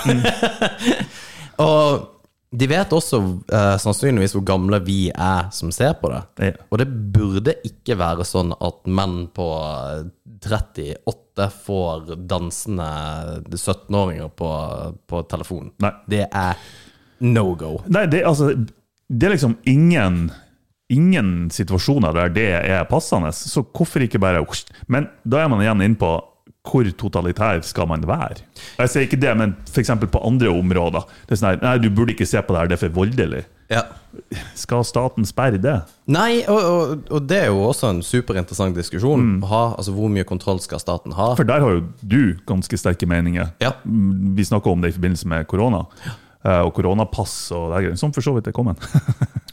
og de vet også eh, sannsynligvis hvor gamle vi er som ser på det. Ja. Og det burde ikke være sånn at menn på eh, 38 får dansende 17-åringer på, på telefonen. Nei. Det er no go. Nei, det, altså, det er liksom ingen Ingen situasjoner der det er passende, så hvorfor ikke bare Men da er man igjen inne på hvor totalitær skal man være? Jeg sier ikke det, men f.eks. på andre områder. Det er sånn her, Nei, du burde ikke se på det her, det er for voldelig. Ja. Skal staten sperre det? Nei, og, og, og det er jo også en superinteressant diskusjon. Ha, altså Hvor mye kontroll skal staten ha? For der har jo du ganske sterke meninger. Ja. Vi snakka om det i forbindelse med korona. Ja. Og koronapass og det greiene, som for så vidt er kommet.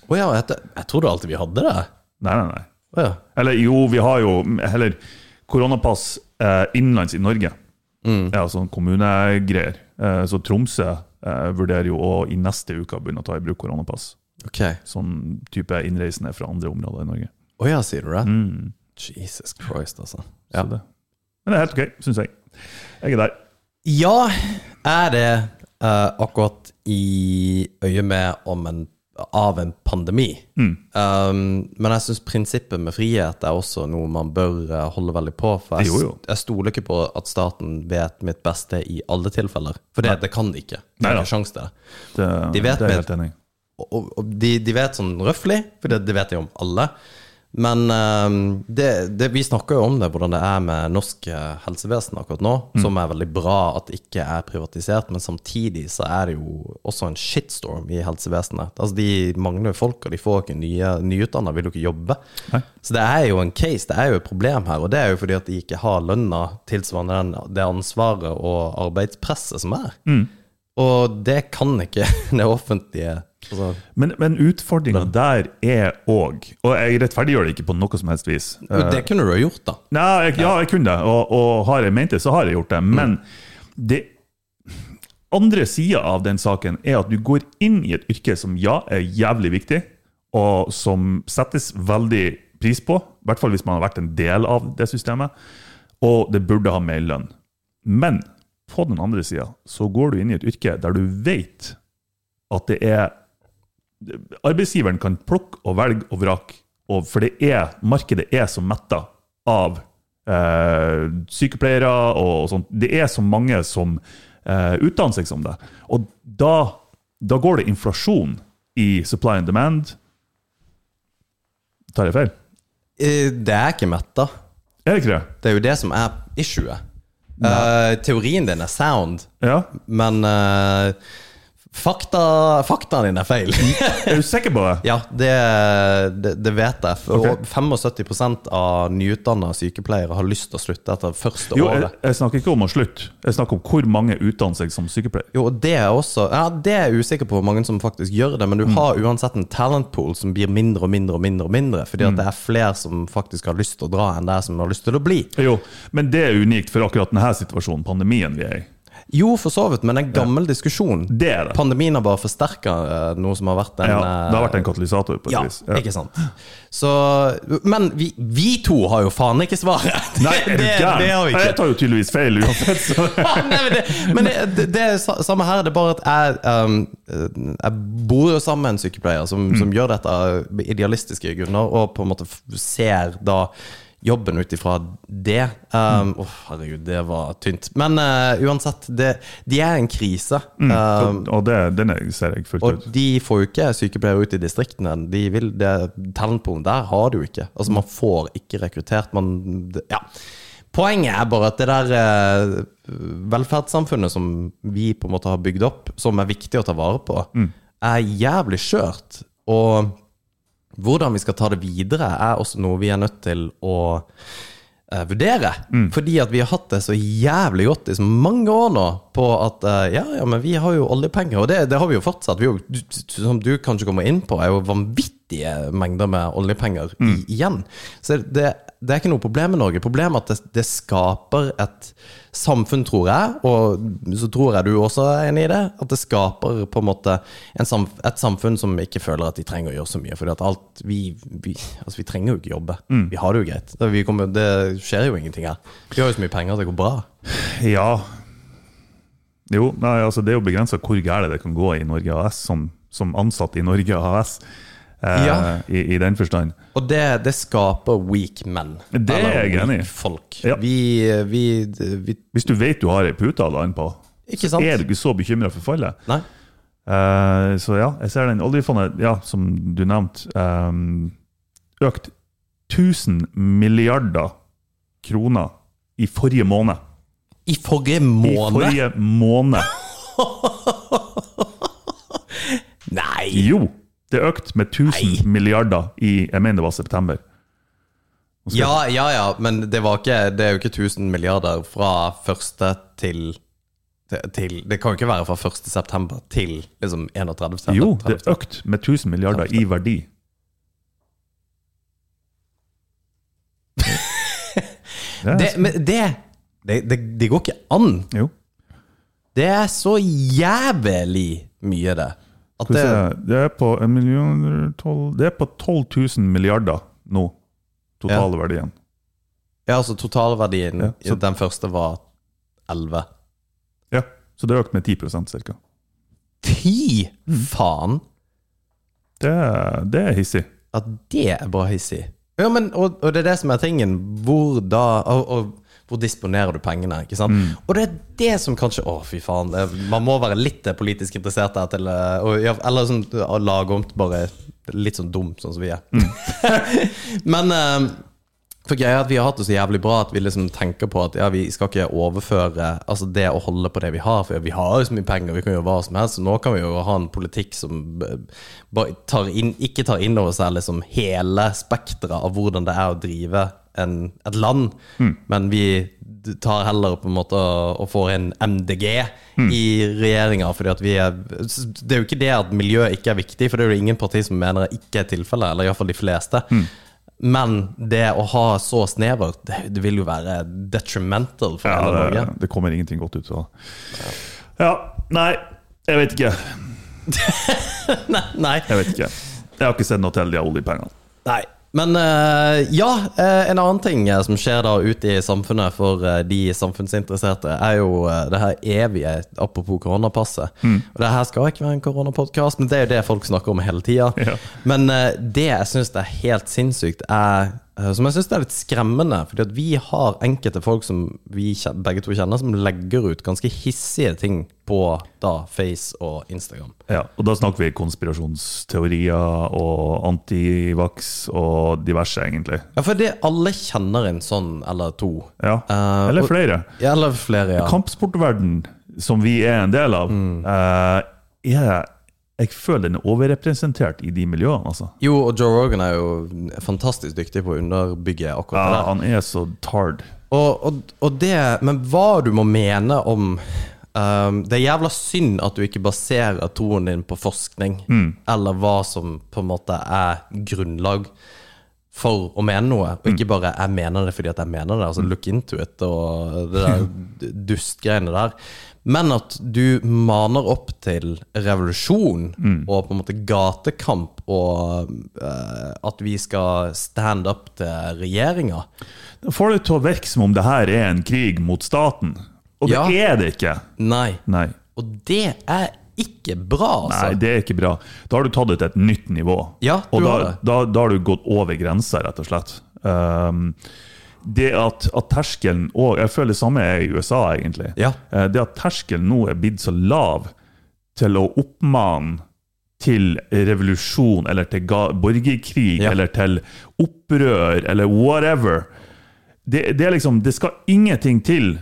Å ja, jeg, jeg trodde alltid vi hadde det. nei, nei, nei. Oh, ja. Eller jo, vi har jo heller koronapass eh, innenlands i Norge. Ja, sånn kommunegreier. Eh, så Tromsø eh, vurderer jo å i neste uke begynne å ta i bruk koronapass. Ok. Sånn type innreisende fra andre områder i Norge. Å ja, sier du det? Mm. Jesus Christ, altså. Ja. det. Men det er helt ok, syns jeg. Jeg er der. Ja, er det uh, akkurat i øyet med om en, av en pandemi. Mm. Um, men jeg syns prinsippet med frihet er også noe man bør eh, holde veldig på. For jeg, Jo, jo. jeg stoler ikke på at staten vet mitt beste i alle tilfeller. For det, det kan de ikke. De er ikke sjans til det. Det, De vet det er helt enig og de, de vet sånn røftlig, for det, det vet de om alle. Men um, det, det, vi snakker jo om det, hvordan det er med norsk eh, helsevesen akkurat nå, som er veldig bra at det ikke er privatisert, men samtidig så er det jo også en shitstorm i helsevesenet. Altså De mangler jo folk, og de får ikke nye nyutdanna, vil jo ikke jobbe. Nei. Så det er jo en case, det er jo et problem her, og det er jo fordi at de ikke har lønna tilsvarende den, det ansvaret og arbeidspresset som er. Og det kan ikke det offentlige Altså, Men, men utfordringa der er òg Og jeg rettferdiggjør det ikke på noe som helst vis. Det kunne du ha gjort, da. Nei, jeg, ja, jeg kunne det, og, og har jeg ment det, så har jeg gjort det. Men det andre sida av den saken er at du går inn i et yrke som ja, er jævlig viktig, og som settes veldig pris på, i hvert fall hvis man har vært en del av det systemet, og det burde ha mer lønn. Men på den andre sida så går du inn i et yrke der du vet at det er Arbeidsgiveren kan plukke og velge og vrake, for det er, markedet er så metta av eh, sykepleiere og sånt. Det er så mange som eh, utdanner seg som det. Og da, da går det inflasjon i supply and demand. Tar jeg feil? Eh, Det er ikke metta. Er det ikke det? Det er jo det som er issuet. Uh, teorien din er sound, Ja. men eh, fakta, faktaen din er feil. Er du sikker på det? ja, det, det, det vet jeg. For okay. 75% av nyutdanna sykepleiere har lyst til å slutte etter første Jo, jeg, året. jeg snakker ikke om å slutte. Jeg snakker om hvor mange utdanner seg som sykepleier. Jo, det er også Ja, det er jeg usikker på hvor mange som faktisk gjør det, men du Mm. har uansett en talent pool som blir mindre og mindre og mindre, og mindre fordi Mm. at det er flere som faktisk har lyst til å dra, enn det er som har lyst til å bli. Jo, men det er unikt for akkurat denne situasjonen, pandemien vi er i. Jo, for så vidt, men en gammel diskusjon. Det er det. Pandemien har bare forsterka noe som har vært en Ja, eh, det har vært en katalysator på et Ja, vis. ikke sant. Så, men vi, vi to har jo faen ikke svaret! Nei, du det, det har vi ikke Jeg tar jo tydeligvis feil uansett. Så. Nei, men det, men det, det, det er samme her, det er bare at jeg, um, jeg bor jo sammen med en sykepleier som, Mm. som gjør dette av idealistiske grunner, og på en måte ser da jobben ut ifra det. Um, Mm. Åh, herregud, det var tynt. Men uh, uansett, det, de er en krise. Mm. Um, Og det, den er- ser jeg fullt og ut. de får jo ikke sykepleiere ut i distriktene. De vil, det, Talentpoolen der har du ikke. Altså Man får ikke rekruttert. Man, det, ja. Poenget er bare at det der uh, velferdssamfunnet som vi på en måte har bygd opp, som er viktig å ta vare på, er jævlig skjørt. Og hvordan vi skal ta det videre, er også noe vi er nødt til å uh, vurdere. Fordi at vi har hatt det så jævlig godt i så mange år nå på at uh, ja, ja, men vi har jo oljepenger, og det, det har vi jo fortsatt. Vi jo, du- som du kanskje kommer inn på, er jo vanvittige mengder med oljepenger i, igjen. Så det, det er ikke noe problem med Norge. Problemet er at det, det skaper et samfunn, tror jeg, og så tror jeg du også er enig i det, at det skaper på en måte en samf et samfunn som ikke føler at de trenger å gjøre så mye. Alt Vi, vi, altså vi trenger jo ikke jobbe. Vi har det jo greit. Det, vi kommer, det skjer jo ingenting her. Vi har jo så mye penger at det går bra. Ja. Jo, nei, altså det er jo begrensa hvor gærent det kan gå i Norge AS som, som ansatt i Norge AS. Eh, Ja. i, I den forstand. Og det, det skaper weak men. Det er jeg enig i. Ja. Vi, vi, vi Hvis du vet du har ei pute å lande på, så er du ikke så bekymra for fallet. Nei. Eh, så ja, jeg ser den oljefondet, ja, som du nevnte, eh, økt 1000 milliarder kroner i forrige måned. I forrige måned? I forrige måned. Nei! Jo! Det økte med 1000 milliarder i jeg mener det var september. Ja, ja, ja, men det, var ikke, det er jo ikke 1000 milliarder fra første til, til, Det kan jo ikke være fra 1. september til liksom 31. september. Jo, det er økt med 1000 milliarder i verdi. Det Det, men det, det, det, det går ikke an. jo. Det er så jævlig mye, det. At det, det er på en million, tolv, Det er på 12 000 milliarder nå, totalverdien. ja, altså totalverdien Ja, så- den første var 11. Ja, så det har økt med 10% cirka. 10? Mm. Faen! Det, det er hissig. At det er bare hissig. Ja, men, og, og det er det som er tingen. Hvor da og, og, Hvor disponerer du pengene? ikke sant? Mm. Og det er det som kanskje Å, fy faen. Det, man må være litt politisk interessert der til eh, og, Eller sånn lagomt, lage om til bare litt sånn dum, sånn som vi er. Mm. men eh, for greia er at vi har hatt det så jævlig bra at vi liksom tenker på at ja, vi skal ikke overføre Altså det å holde på det vi har, for vi har jo så mye penger, vi kan gjøre hva som helst. Så nå kan vi jo ha en politikk som eh, bare tar inn, ikke tar inn over seg liksom hele spekteret av hvordan det er å drive en, et land, men vi tar heller på en måte og får en MDG i regjeringa. er Det er jo ikke det at miljøet ikke er viktig, for det er jo ingen parti som mener det ikke er tilfellet, eller iallfall de fleste. Men det å ha så snevert, det, det vil jo være detrimental for Ja, hele det, Norge. det kommer ingenting godt ut av det. Ja, nei, jeg vet ikke. Nei. Jeg vet ikke. Jeg har ikke sett noe til de oljepengene. Nei. Men eh, ja, eh, en annen ting eh, som skjer da ute i samfunnet for de samfunnsinteresserte, er jo det her evige, apropos koronapasset. Og det her skal ikke være en koronapodkast, men det er jo det folk snakker om hele tida. Ja. Men det jeg syns er helt sinnssykt, er som jeg synes er litt skremmende, fordi at vi har enkelte folk som vi begge to kjenner, som legger ut ganske hissige ting på da Face og Instagram. Ja, og da snakker vi konspirasjonsteorier og antivax og diverse, egentlig. Ja, for det alle kjenner en sånn eller to. Ja, Eh, Eller flere. Ja, eller flere, ja. Kampsportverden, som vi er en del av, eh, er Jeg føler den er overrepresentert i de miljøene, altså. Jo, og Joe Rogan er jo fantastisk dyktig på å underbygge akkurat Ja, det der. han er så tard. Og, og, og det Men hva du må mene om um, Det er jævla synd at du ikke baserer troen din på forskning, eller hva som på en måte er grunnlag for å mene noe, og ikke bare 'jeg mener det fordi at jeg mener det'. Altså look into it og det der dustgreiene der. Men at du maner opp til revolusjon og på en måte gatekamp, og uh, at vi skal stand up til regjeringa. Da får det til å virke som om det her er en krig mot staten. Og det Ja. er det ikke. Nei. Nei. Og det er ikke bra, altså. Nei, det er ikke bra. Da har du tatt det til et nytt nivå. Ja, du og da, har det. da, da har du gått over grensa, rett og slett. Um, det at, at terskelen og Jeg føler det samme er i USA, egentlig. Ja. Eh, Det at terskelen nå er blitt så lav til å oppmane til revolusjon eller til borgerkrig Ja. eller til opprør eller whatever det, det liksom Det skal ingenting til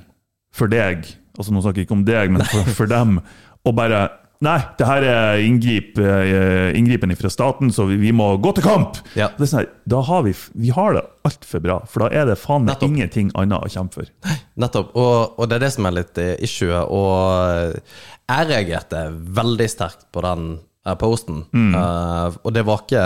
for deg, altså nå snakker jeg ikke om deg, men for, for dem, å bare Nei, det her er inngrip, eh, inngripen fra staten, så vi, vi må gå til kamp! Ja. Det er sånn, her, da har vi, vi har det altfor bra, for da er det faen meg ingenting annet å kjempe for. Nettopp. Og, og det er det som er litt eh, issue. Og jeg reagerte veldig sterkt på den eh, posten. Uh, og det var ikke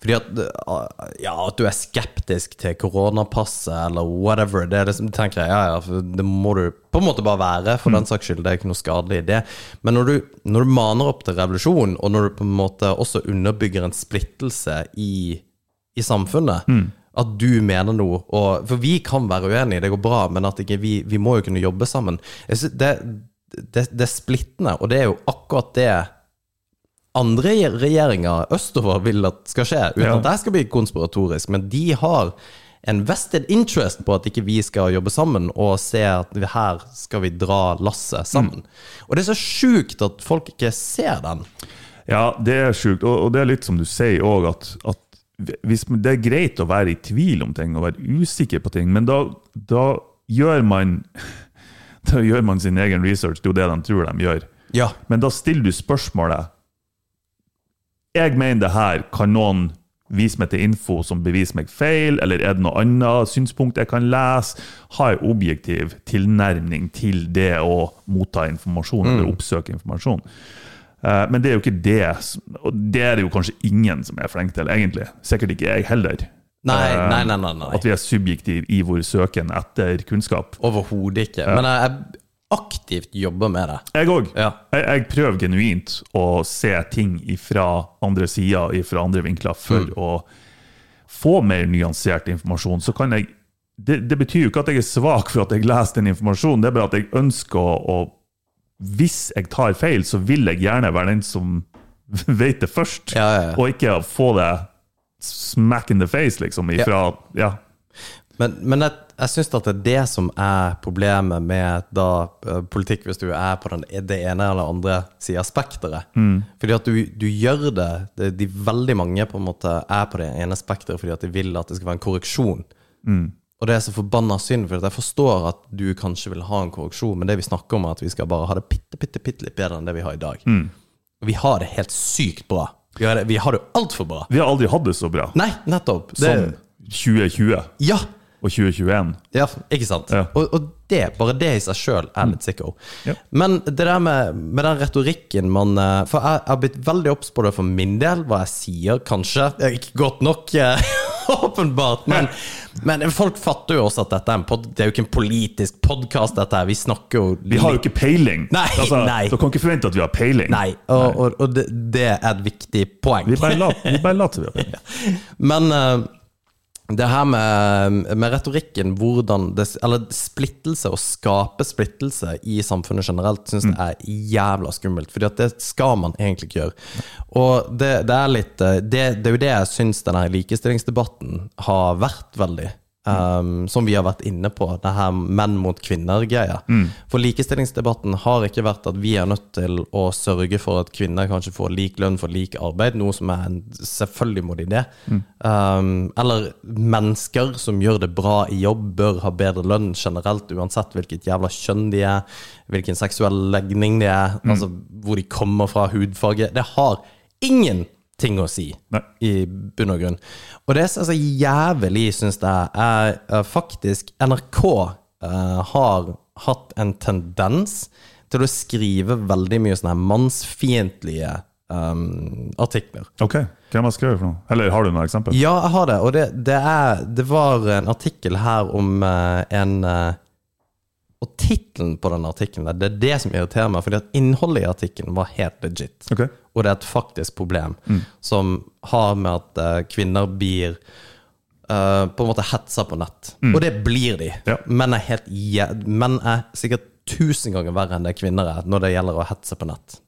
fordi at uh, Ja, at du er skeptisk til koronapasset eller whatever. Det er liksom, tenker jeg, ja, ja, det må du på en måte bare være, for den saks skyld. Det er ikke noe skadelig i det. Men når du, når du maner opp til revolusjon, og når du på en måte også underbygger en splittelse i, i samfunnet At du mener noe. Og, for vi kan være uenige, det går bra, men at ikke vi, vi må jo kunne jobbe sammen. Det, det, det er splittende, og det er jo akkurat det andre regjeringer østover vil at skal skje, uten Ja. at jeg skal bli konspiratorisk. Men de har en vested interest på at ikke vi skal jobbe sammen og se at vi- her skal vi dra lasset sammen. Og det er så sjukt at folk ikke ser den. Ja, det er sjukt. Og, og det er litt som du sier òg, at, at hvis, det er greit å være i tvil om ting og være usikker på ting, men da, da gjør man Da gjør man sin egen research. Det er jo det de tror de gjør. Ja. Men da stiller du spørsmålet Jeg mener det her. Kan noen vise meg til info som beviser meg feil, eller er det noe annet synspunkt jeg kan lese? Ha en objektiv tilnærming til det å motta informasjon eller oppsøke informasjon. Eh, Men det er jo ikke det, og det er det jo kanskje ingen som er flink til, egentlig. Sikkert ikke jeg heller. Nei, Eh, nei, nei, nei, nei. At vi er subjektive i vår søken etter kunnskap. Overhodet ikke. Men jeg aktivt jobber med det. Jeg òg. Ja. Jeg, jeg prøver genuint å se ting fra andre sider, fra andre vinkler, for Mm. å få mer nyansert informasjon. Så kan jeg det, det betyr jo ikke at jeg er svak for at jeg leser den informasjonen, det er bare at jeg ønsker å, å Hvis jeg tar feil, så vil jeg gjerne være den som vet det først, Ja, ja, og ikke få det smack in the face, liksom, ifra ja. Men, men jeg, jeg syns at det er det som er problemet med da eh, politikk, hvis du er på den, det ene eller andre sida av spekteret. Fordi at du, du gjør det, det De veldig mange på en måte er på det ene spekteret fordi at de vil at det skal være en korreksjon. Og det er så forbanna synd, for jeg forstår at du kanskje vil ha en korreksjon, men det vi snakker om, er at vi skal bare ha det bitte, bitte, bitte litt bedre enn det vi har i dag. Og vi har det helt sykt bra. Vi har det, vi har det altfor bra. Vi har aldri hatt det så bra Nei, nettopp. Det, som 2020. ja, og 2021. Ja, ikke sant? Ja. Og, og det, bare det i seg sjøl er litt sicko. Ja. Men det der med, med den retorikken man eh, For jeg har blitt veldig obs på det for min del, hva jeg sier, kanskje. Ikke godt nok, eh, åpenbart. Men, men folk fatter jo også at dette er en pod, Det er jo ikke en politisk podkast, dette her. Vi snakker jo Vi har jo ikke peiling! Nei, altså, nei. Du kan ikke forvente at vi har peiling. Nei, og, og, og det, det er et viktig poeng. Vi bare later vi har peiling. Men eh, det her med, med retorikken, det, Eller splittelse, å skape splittelse i samfunnet generelt, syns jeg er jævla skummelt. Fordi at det skal man egentlig ikke gjøre. Og det, det er litt eh, det, det er jo det jeg syns denne likestillingsdebatten har vært veldig. Um, som vi har vært inne på, det her menn mot kvinner-greia. For likestillingsdebatten har ikke vært at vi er nødt til å sørge for at kvinner kanskje får lik lønn for lik arbeid, noe som er en selvfølgelig må de det. Um, eller mennesker som gjør det bra i jobb, bør ha bedre lønn generelt, uansett hvilket jævla kjønn de er, hvilken seksuell legning de er, altså hvor de kommer fra, hudfarge. Det har ingen ting å si Nei. i bunn og grunn. Og det som er så jævlig, syns jeg, er eh, faktisk NRK uh, har hatt en tendens til å skrive veldig mye sånne mannsfiendtlige um, artikler. Ok, hvem har skrevet for noe? Eller har du noe eksempel? Ja, jeg har det. Og det, det, er, det var en artikkel her om uh, en eh, Og tittelen på den artikkelen, det er det som irriterer meg, fordi at innholdet i artikkelen var helt legit. Okay. Og det er et faktisk problem som har med at eh, kvinner blir uh, på en måte hetsa på nett. Og det blir de. Ja. Menn er helt jæ- Menn er sikkert tusen ganger verre enn det kvinner er når det gjelder å hetse på nett.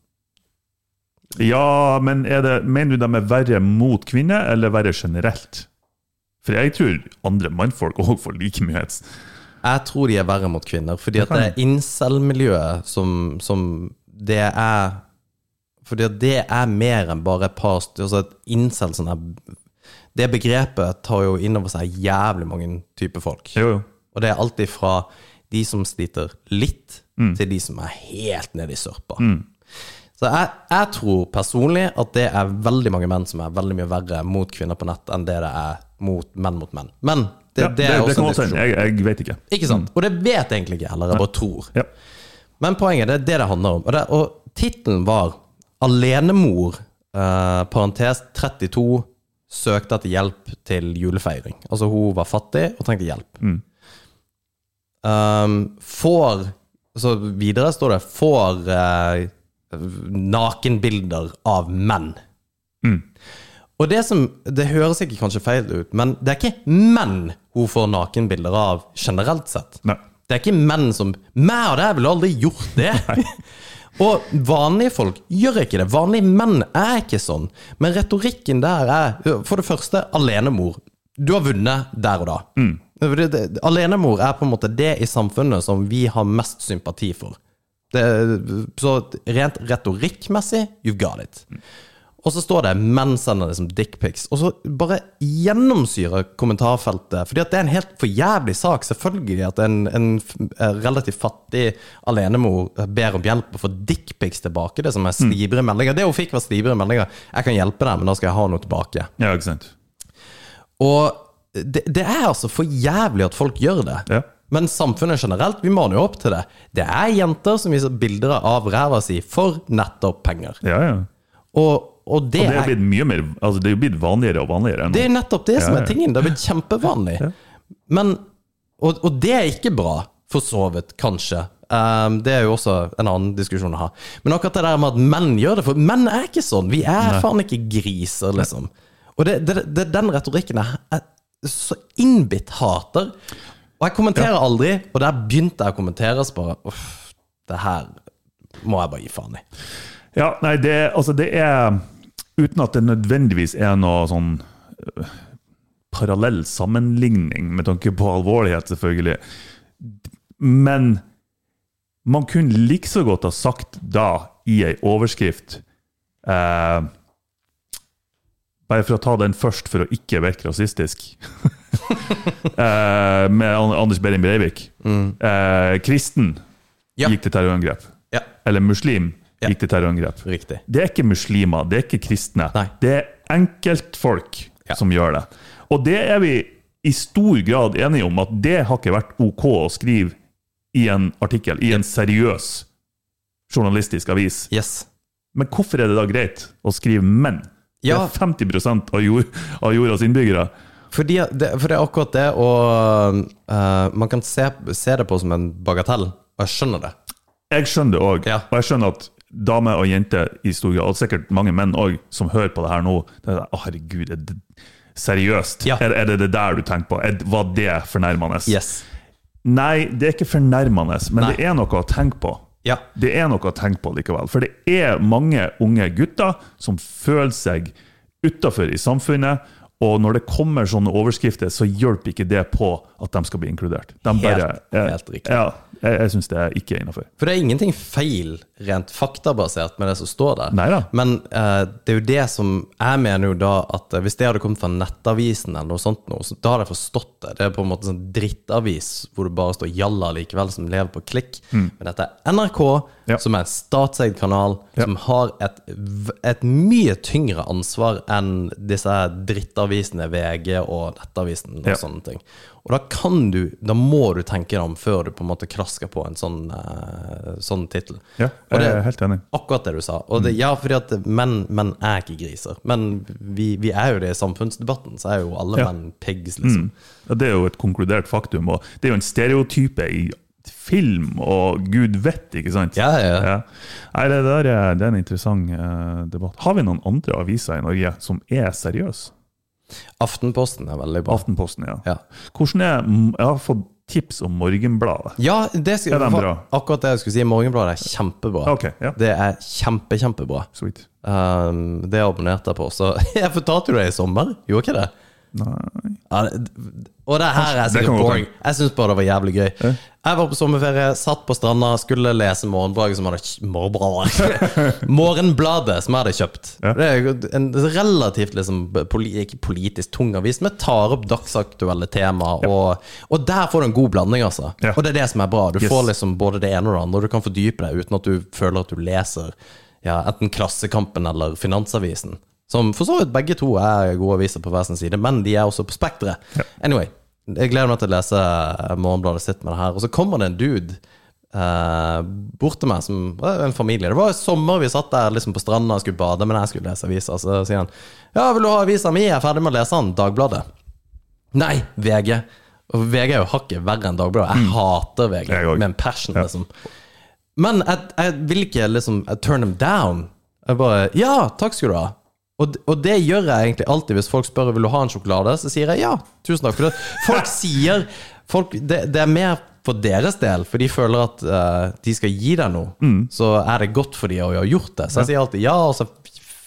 Ja, men det, mener du de er verre mot kvinner, eller verre generelt? For jeg tror andre mannfolk òg får like mye hets. Jeg tror de er verre mot kvinner, fordi at det er incel-miljøet som, som det er Fordi at det er mer enn bare et par altså et incel sånn her Det begrepet tar jo inn over seg jævlig mange typer folk. Jo, jo. Og det er alltid fra de som sliter litt, til de som er helt nede i sørpa. Så jeg, jeg tror personlig at det er veldig mange menn som er veldig mye verre mot kvinner på nett enn det det er mot menn mot menn. Men det, Ja, det, er også kan en godt hende. Jeg, jeg vet ikke. Ikke sant? Og det vet jeg egentlig ikke heller, jeg bare tror. Ja. Men poenget det er det det handler om. Og, det, og tittelen var 'Alenemor', eh, parentes 32, søkte etter hjelp til julefeiring. Altså hun var fattig og trengte hjelp. Um, får Så videre står det 'får eh, nakenbilder av menn'. Og det som Det høres ikke kanskje feil ut, men det er ikke menn hun får nakenbilder av generelt sett. Nei. Det er ikke menn som Meg og deg ville aldri gjort det! og vanlige folk gjør ikke det. Vanlige menn er ikke sånn. Men retorikken der er for det første alenemor. Du har vunnet der og da. Mm. Alenemor er på en måte det i samfunnet som vi har mest sympati for. Det, så rent retorikkmessig, you've got it. Og så står det 'menn sender liksom dickpics'. Og så bare gjennomsyrer kommentarfeltet. Fordi at det er en helt for jævlig sak. Selvfølgelig at en, en eh, relativt fattig alenemor ber om hjelp og får dickpics tilbake. Det som er slibre meldinger. Det hun fikk, var slibre meldinger. 'Jeg kan hjelpe deg, men da skal jeg ha noe tilbake'. Ja, ikke sant. Og det, det er altså for jævlig at folk gjør det. Ja. Men samfunnet generelt, vi maner jo opp til det. Det er jenter som viser bilder av ræva si for nettopp penger. Ja, ja. Og, og det, Og det er er, blitt mye mer Altså, det er blitt vanligere og vanligere. nå. det er nettopp det som er tingen. Det har blitt kjempevanlig. Men, og, og det er ikke bra, for så vidt, kanskje. Um, det er jo også en annen diskusjon å ha. Men akkurat det der med at menn gjør det, for menn er ikke sånn. Vi er faen ikke griser, liksom. Og det, det, det, den retorikken jeg, så innbitt hater. Og jeg kommenterer aldri, og der begynte jeg å kommentere, så bare uff, det her må jeg bare gi faen i. Ja, nei, det, altså det er Uten at det nødvendigvis er noe sånn øh, parallell sammenligning med tanke på alvorlighet, selvfølgelig. Men man kunne like så godt ha sagt da, i ei overskrift eh, Bare for å ta den først, for å ikke virke rasistisk. eh, med Anders Behring Breivik. Eh, kristen Ja. gikk til terrorangrep. Ja, Eller muslim Ja. gikk til terrorangrep. riktig. Det er ikke muslimer, det er ikke kristne. Nei. Det er enkeltfolk Ja. som gjør det. Og det er vi i stor grad enige om at det har ikke vært OK å skrive i en artikkel, i en seriøs journalistisk avis. Yes. Men hvorfor er det da greit å skrive 'menn'? Ja. Det er 50 av, jord, av jordas innbyggere. Fordi det, for det er akkurat det, og uh, man kan se, se det på som en bagatell, og jeg skjønner det. Jeg skjønner det òg, Ja. og jeg skjønner at damer og jenter i stor grad, og sikkert mange menn òg, som hører på det her nå det er, oh, herregud, er det, seriøst? Ja. Er, er det det der du tenker på? Er, var det fornærmende? Yes. Nei, det er ikke fornærmende, men Nei. det er noe å tenke på. Ja. Det er noe å tenke på likevel. For det er mange unge gutter som føler seg utafor i samfunnet. Og når det kommer sånne overskrifter, så hjelper ikke det på at de skal bli inkludert. De bare, Helt- helt riktig. Ja, jeg, jeg syns det er ikke innafor. For det er ingenting feil rent faktabasert med det som står der. Neida. Men eh, det er jo det som Jeg mener jo da at eh, hvis det hadde kommet fra Nettavisen eller noe sånt, nå, så da hadde jeg forstått det. Det er på en måte sånn drittavis hvor det bare står jalla likevel, som lever på klikk. Men dette er NRK, Mm. Ja. som er en statseid kanal, Ja. som har et, et mye tyngre ansvar enn disse drittavisene VG og Nettavisen og Ja. sånne ting. Og da kan du, da må du tenke deg om før du på en måte krasker på en sånn, uh, sånn tittel. Ja, jeg det- er helt enig. Akkurat det du sa. Og det, ja, fordi at menn, menn er ikke griser. Men vi, vi er jo det i samfunnsdebatten, så er jo alle Ja. menn pigs, liksom. Ja, det er jo et konkludert faktum. Og det er jo en stereotype i film og gud vet, ikke sant? Ja, ja, ja. Nei, det, der er, det er en interessant uh, debatt. Har vi noen andre aviser i Norge som er seriøse? Aftenposten er veldig bra. Aftenposten, ja. Ja. Hvordan er, Jeg har fått tips om Morgenbladet. Ja, det skal, Er den bra? akkurat det jeg skulle si. Morgenbladet er kjempebra. Okay, ja. Det er kjempe, kjempebra. Sweet. Um, det abonnerte jeg på. Så jeg fortalte jo det i sommer, gjorde ikke det? Nei Ja, og det her er sikkert boring. Jeg syns bare det var jævlig gøy. Jeg var på sommerferie, satt på stranda, skulle lese Morgenbladet som hadde Morgenbladet som jeg hadde kjøpt. Ja. Det er en relativt liksom, poli, ikke politisk tung avis, men tar opp dagsaktuelle tema. Og, og der får du en god blanding, altså. Og det er det som er bra. Du Yes. får liksom både det ene og det andre, og du kan fordype deg uten at du føler at du leser ja, enten Klassekampen eller Finansavisen. Som for så vidt begge to er gode aviser på hver sin side, men de er også på spekteret. Anyway, jeg gleder meg til å lese Morgenbladet sitt med det her. Og så kommer det en dude eh, bort til meg, som en familie. Det var i sommer vi satt der liksom på stranda og skulle bade, men jeg skulle lese aviser. Så sier han Ja, vil du ha avisa mi? Jeg er ferdig med å lese den. Dagbladet. Nei, VG. Og VG er jo hakket verre enn Dagbladet. Jeg hater VG med en passion, Ja. liksom. Men jeg, jeg vil ikke liksom turn them down. Jeg bare Ja, takk skal du ha. Og, og det gjør jeg egentlig alltid hvis folk spør Vil du ha en sjokolade. Så sier jeg ja, tusen takk. For det. Folk sier folk, det, det er mer for deres del, for de føler at uh, de skal gi deg noe. Mm. Så er det godt for de å ha gjort det. Så jeg sier alltid ja, og så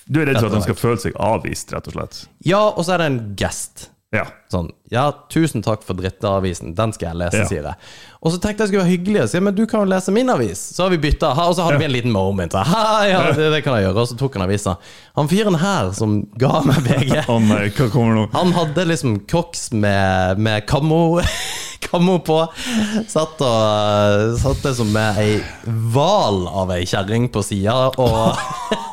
Du er redd for at de skal føle seg avvist, rett og slett? Ja, og så er det en gest. Ja. Sånn, ja, tusen takk for drittavisen, den skal jeg lese, Ja. sier jeg. Og så tenkte jeg skulle være hyggelig og si, men du kan jo lese min avis. Så har vi bytta, og så hadde vi en liten moment. Ha, ja, det, det kan jeg gjøre. Og så tok han avisa. Han fyren her som ga meg VG, oh, nei, han hadde liksom koks med, med kammo på. Satt og Satt liksom med ei hval av ei kjerring på sida, og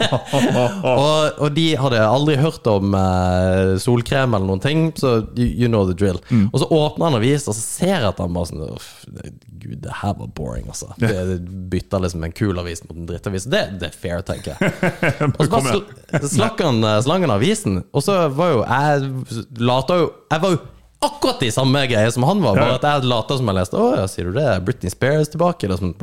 og, og de hadde aldri hørt om uh, solkrem eller noen ting, så you, you know the drill. Og så åpner han avis, og så ser jeg at han bare sånn Gud, det her var boring, altså. Det, det bytta liksom en kul avis mot en drittavis. Det, det er fair, tenker jeg. Og så bare sl slakk han slangen slang han avisen, og så var jo jeg lata jo Jeg var jo akkurat de samme greiene som han var, bare at jeg lata som jeg leste. Å ja, sier du det? Britney Spears tilbake? Liksom.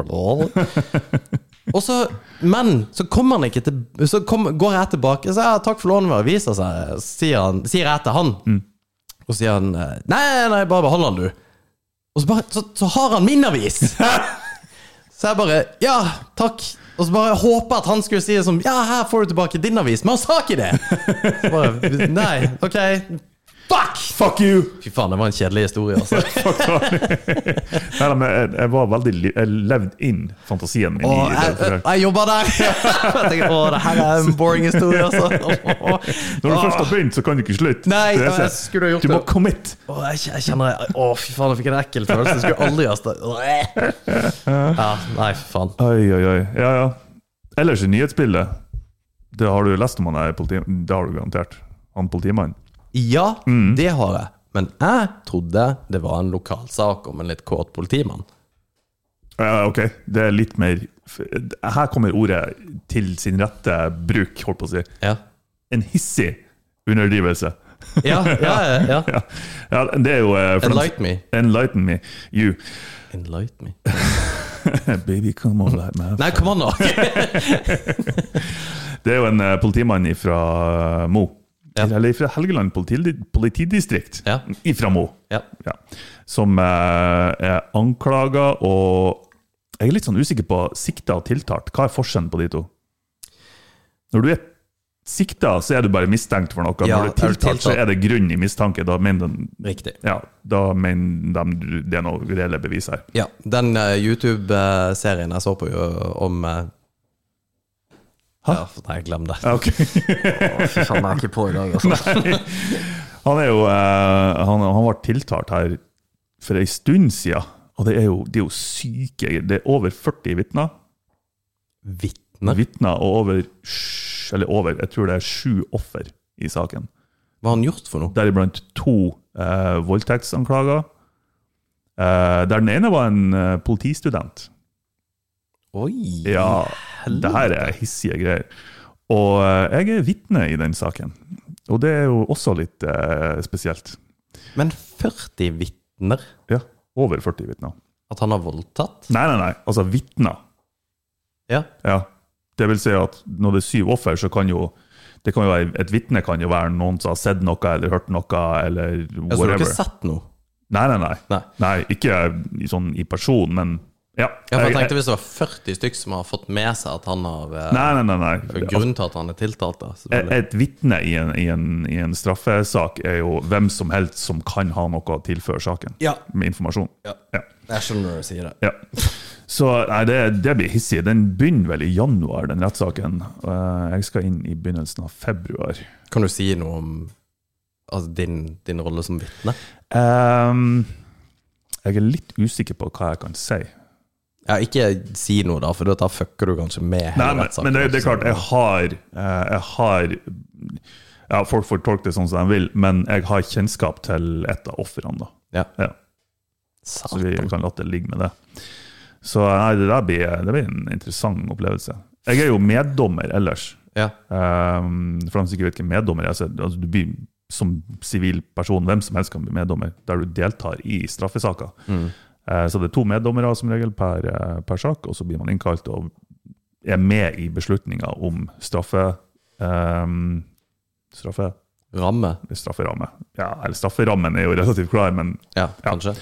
Og så, men så kommer han ikke til Så kom, går jeg tilbake, så ja, takk for lånet av avisa, så sier, han, sier jeg til han. Og sier han nei, nei, bare behold den, du. Og så, bare, så, så har han min avis! Så jeg bare Ja, takk. Og så bare håper at han skulle si det som Ja, her får du tilbake din avis, men han sa ikke det! Så bare, Nei, ok. Fuck! Fuck you! Fy faen, det var en kjedelig historie, altså. Nei, men jeg, jeg var veldig Jeg levde inn fantasien min. Åh, i jeg, det. jeg, jeg jobba der! Jeg tenker, Å, det her er en boring historie, altså. Når du først har begynt, så kan du ikke slutte. Nei, Det jeg skulle ha gjort du må commit. Åh, jeg, jeg kjenner Å, fy faen, jeg fikk en ekkel følelse. Jeg skulle aldri ha stått Ja, nei, fy faen. Oi, oi, oi. Ja, ja. Ellers i nyhetsbildet, det har du lest om han er politi... Det har du garantert. Han politimannen. Ja, det har jeg. Men jeg trodde det var en lokalsak om en litt kåt politimann. Ja, ok, det er litt mer Her kommer ordet til sin rette bruk, holdt på å si. Ja, En hissig underdrivelse. ja, ja. ja, ja. Ja, det er jo uh, Enlighten me. Enlighten me. You. Enlighten me. Baby, come on, light me. Nei, kom an, nå! Det er jo en uh, politimann fra Mo. Ja. Eller fra Helgeland politidistrikt. Ja. Ifra Mo. Ja. Ja. Som eh, er anklaga og Jeg er litt sånn usikker på sikta og tiltalt. Hva er forskjellen på de to? Når du er sikta, så er du bare mistenkt for noe. Ja, Når du er tiltalt, så er det grunn i mistanke. Da mener de, ja, da mener de det er noe reelle bevis her. Ja, den uh, YouTube-serien jeg så på jo om uh, Hæ? Ja, nei, glem det. Ja, ok. Fy faen, jeg er ikke på i dag, altså. Han er jo eh, han, han ble tiltalt her for ei stund siden, og det er jo, det er jo syke Det er over 40 vitner. Vitner? Vitner og over Eller over, jeg tror det er sju offer i saken. Hva har han gjort for noe? Deriblant to eh, voldtektsanklager. Eh, der den ene var en eh, politistudent. Oi! Ja, det her er hissige greier. Og eh, jeg er vitne i den saken. Og det er jo også litt eh, spesielt. Men 40 vitner? Ja, over 40 vitner. At han har voldtatt? Nei, nei, nei. Altså vitner. Ja. Ja. Det vil si at når det er syv offer, så kan jo det kan jo være, Et vitne kan jo være noen som har sett noe eller hørt noe, eller Jeg så du har whatever. ikke sett noe? Nei, nei, nei. Nei. nei ikke sånn i person, men ja. Ja, for jeg tenkte Hvis det var 40 stykker som har fått med seg at han har eh, Nei, nei, nei. nei. Grunnen til at han er tiltalt, da. Et, vitne i, en- i, en- i en straffesak er jo hvem som helst som kan ha noe å tilføre saken. Ja. Med informasjon. Ja. Ja. Jeg skjønner når du sier det. Ja. Så nei, det, det blir hissig. Den begynner vel i januar, den rettssaken. Eh, Jeg skal inn i begynnelsen av februar. Kan du si noe om altså, din, din rolle som vitne? Um, jeg er litt usikker på hva jeg kan si. Ja, ikke si noe, da, for da fucker du kanskje med hele Nei, men, men det, det er klart, jeg har, eh, jeg har ja, Folk får tolke det sånn som de vil, men jeg har kjennskap til et av ofrene. Ja. Ja. Så vi kan la det ligge med det. Så nei, det der blir, det blir en interessant opplevelse. Jeg er jo meddommer ellers. Ja. Um, for de som ikke vet hvem meddommer er, så altså, du blir som sivil person, hvem som helst kan bli meddommer, der du deltar i straffesaker. Mm. Eh, Så det er to meddommere som regel per, eh, per sak, og så blir man innkalt og er med i beslutninga om straffe, Um, straffe, Ramme. strafferamme. Ja, eller strafferammen er jo relativt klar, men, Ja, kanskje.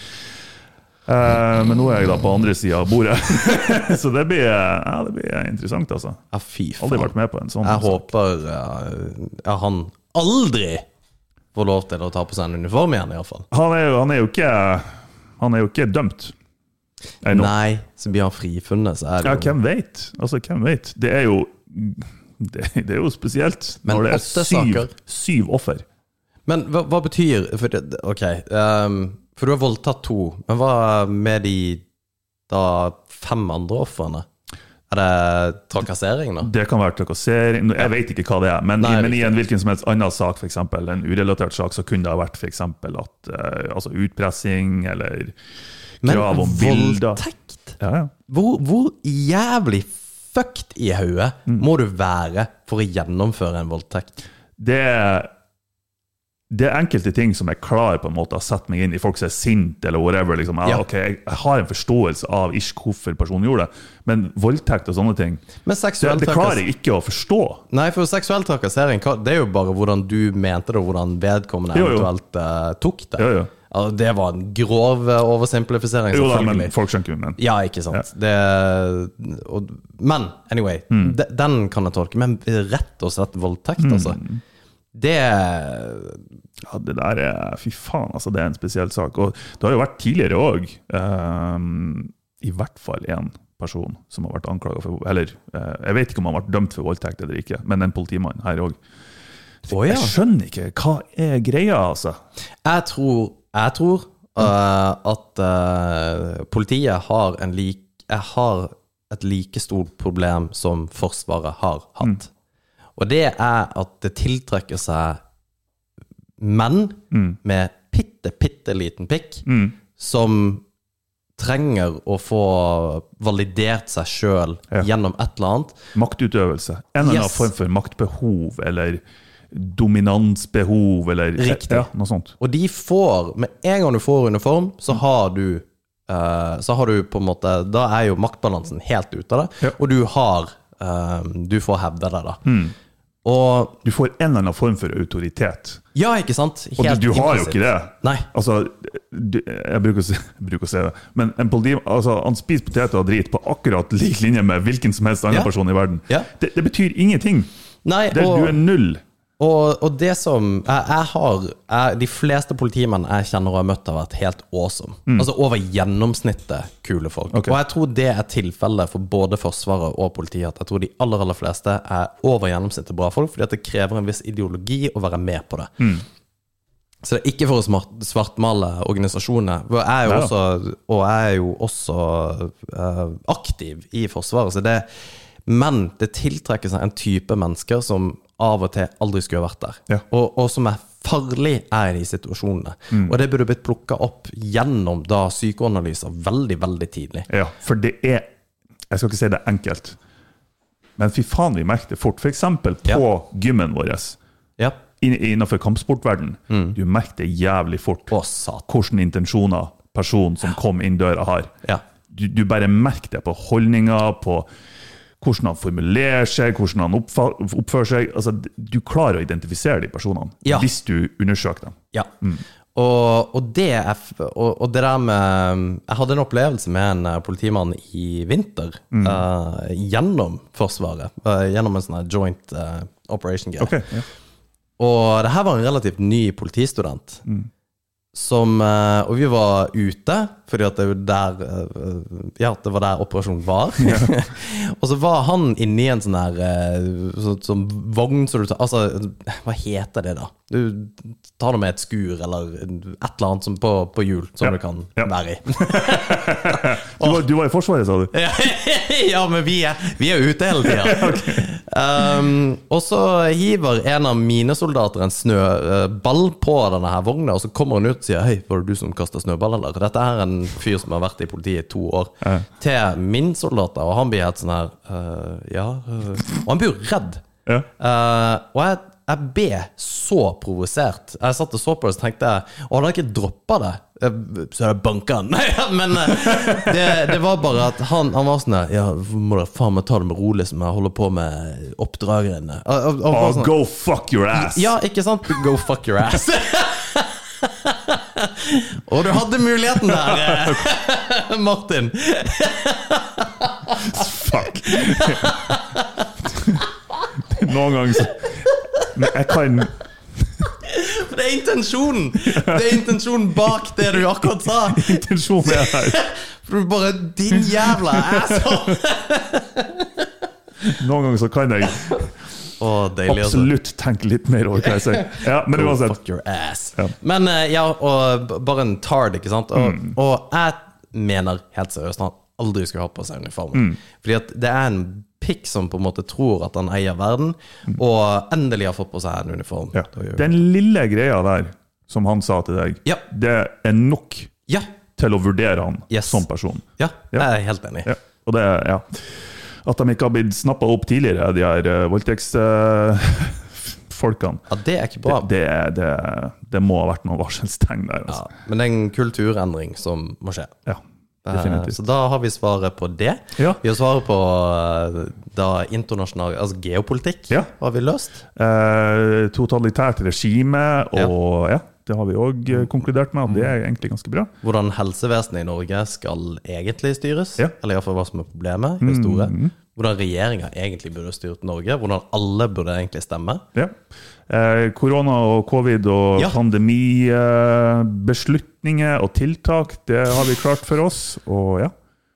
Uh, men nå er jeg da på andre sida av bordet. så det blir, ja, det blir interessant, altså. Ja, fy faen. Aldri vært med på en sånn Jeg håper ja, han aldri får lov til å ta på seg en uniform igjen, iallfall. Han er jo, han er jo ikke Han er jo ikke dømt. Nei, så blir han frifunnet, så er det Ja, hvem vet? Altså, hvem veit? Det er jo det, det er jo spesielt Men når det er syv, saker. syv offer. Men hva, hva betyr for det, Ok, um, for du har voldtatt to, men hva med de da fem andre ofrene? Er det trakassering, da? Det kan være trakassering Jeg vet ikke hva det er, men, Nei, i, men i en hvilken som helst annen sak, f.eks. en urelatert sak, så kunne det ha vært eksempel at uh, altså utpressing eller krav om bilder. voldtekt? Ja, ja. Hvor, hvor jævlig fucked i hodet Mm. må du være for å gjennomføre en voldtekt? Det er det er enkelte ting som jeg klarer på en måte å sette meg inn i. Folk som er sinte eller whatever. Liksom. Jeg, Ja. okay, jeg, jeg har en forståelse av ish hvorfor personen gjorde det, men voldtekt og sånne ting Men det, det klarer jeg ikke å forstå. Nei, for seksuell trakassering Det er jo bare hvordan du mente det, og hvordan vedkommende Jo, jo. eventuelt uh, tok det. Jo. Altså, det var en grov eh, oversimplifisering, Jo da, men folk skjønner men. Ja, ikke sant. Det, og, men anyway, Mm. de, den kan jeg tolke. Men rett og slett voldtekt, Mm. Det Ja, det der er Fy faen, altså. Det er en spesiell sak. Og det har jo vært tidligere òg. I hvert fall én person som har vært anklaga for Eller uh, jeg vet ikke om han har vært dømt for voldtekt eller ikke, men en politimann her òg. Oh, ja. Jeg skjønner ikke. Hva er greia, altså? Jeg tror, jeg tror uh, at uh, politiet har, en lik, har et like stort problem som Forsvaret har hatt. Og det er at det tiltrekker seg menn med bitte bitte, liten pikk som trenger å få validert seg sjøl Ja. gjennom et eller annet. Maktutøvelse. En eller annen Yes. form for maktbehov, eller dominansbehov, eller Riktig. Ja, noe sånt. Og de får, med en gang du får uniform, så har du uh, Så har du på en måte Da er jo maktbalansen helt ute av det, Ja. og du har uh, Du får hevde det, da. Og Du får en eller annen form for autoritet. Ja, ikke sant? Og du, du har jo ikke det. Nei. Altså, du, jeg, bruker å si, bruker å si det, men en politi, altså, han spiser poteter og drit på akkurat lik linje med hvilken som helst annen Ja. person i verden. Ja. Det, det betyr ingenting. Nei, Det, og, du er null. Og, og det som Jeg, jeg har jeg, De fleste politimenn jeg kjenner og har møtt, har vært helt awesome. Altså over gjennomsnittet kule folk. Okay. Og jeg tror det er tilfellet for både Forsvaret og politiet. At jeg tror de aller aller fleste er over gjennomsnittet bra folk, fordi at det krever en viss ideologi å være med på det. Mm. Så det er ikke for å svartmale organisasjoner. For Jeg er jo også, og jeg er jo også uh, aktiv i Forsvaret, så det men det tiltrekker seg en type mennesker som av og til aldri skulle vært der. Ja. Og, og som er farlig er i de situasjonene. Og det burde blitt plukka opp gjennom da psykoanalyser veldig, veldig tidlig. Ja, for det er Jeg skal ikke si det er enkelt, men fy faen, vi merker det fort. F.eks. på Ja. gymmen vår Ja. inn- innenfor kampsportverden. Du merker det jævlig fort Å, hvilke intensjoner personen som kom inn døra, har. Ja. Du, du bare merker det på holdninger, på hvordan han formulerer seg, hvordan han oppfører seg. Altså, du klarer å identifisere de personene Ja. hvis du undersøker dem. Ja. Og, og, det er, og, og det der med Jeg hadde en opplevelse med en eh, politimann i vinter eh, gjennom Forsvaret. Uh, gjennom en sånn joint uh, operation-greie. Okay, ja. Og det her var en relativt ny politistudent. Som eh, Og vi var ute, fordi at det, var der, eh, ja, det var der operasjonen var. og så var han inni en sånn der så, sånn, vogn så du Altså, hva heter det, da? Du tar det med et skur eller et eller annet som på, på hjul som Ja, du kan ja. være i. Du, var, du var i Forsvaret, sa du? ja, men vi er, vi er ute hele tida. um, og så hiver en av mine soldater en snøball på denne her vogna, og så kommer hun ut sier Hei, var det du som kasta snøball, eller? Dette er en fyr som har vært i politiet i to år. Ja. Til min soldater, og han blir helt sånn her uh, Ja øh». Og han blir jo redd. Ja. Uh, og jeg, jeg ble så provosert. Jeg satt og så på det og så tenkte jeg Å, hadde jeg ikke droppa det, eh, så hadde jeg banka han. Men eh, det, det var bare at han, han var sånn der Ja, må dere faen meg ta det med ro, liksom. Jeg holder på med oppdragerne. Og- og- og Oh, sånn- go fuck your ass! ja, ikke sant? Go fuck your ass. og du hadde muligheten der, eh, Martin. Fuck! Noen ganger så Men jeg kan For det er intensjonen! Det er intensjonen bak det du akkurat sa. Intensjonen er her. For du bare Din jævla asshole! Noen ganger så kan jeg Å, deilig, altså. absolutt tenke litt mer over hva jeg sier. Ja, men Go uansett. fuck your ass. Ja. Men eh, ja, og bare en tard, ikke sant. Og, Mm. og jeg mener helt seriøst han aldri skulle ha på seg uniformen. Mm. Fordi at det er en pikk som på en måte tror at han eier verden, og endelig har fått på seg en uniform. Mm. Ja. Den lille greia der som han sa til deg, Ja. det er nok Ja, til å vurdere han Yes. som person. ja, jeg er helt enig. Og det ja. At de ikke har blitt snappa opp tidligere, de her uh, voldtektsfolkene, Ja, det er ikke bra. det, det, det, det må ha vært noen varselstegn der. Ja, Altså. men det er en kulturendring som må skje. Ja, Eh, definitivt. Så da har vi svaret på det. Ja. Vi har svaret på eh, da internasjonal Altså geopolitikk Ja. har vi løst. Eh, totalitært regime, og ja. Det har vi òg konkludert med at det er egentlig ganske bra. Hvordan helsevesenet i Norge skal egentlig styres. Ja. Eller iallfall hva som er problemet. i det store. Hvordan regjeringa egentlig burde styrt Norge. Hvordan alle burde egentlig stemme. Ja. Eh, korona og covid og Ja. pandemibeslutninger og tiltak, det har vi klart for oss. Og ja.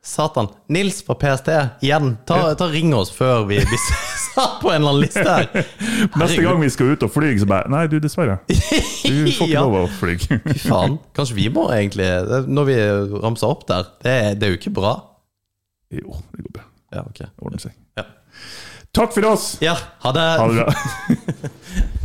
Satan. Nils fra PST, igjen. Ta, ta ring oss før vi blir satt på en eller annen liste her. Neste gang vi skal ut og fly, så bare Nei, du, dessverre. Du får ikke Ja. lov å fly. Fy faen. Kanskje vi må egentlig Når vi ramser opp der. Det, det er jo ikke bra. jo, det går bra. Ja, okay. Det ordner seg. Ja. Takk for oss! Ja, ha det. Ha det bra.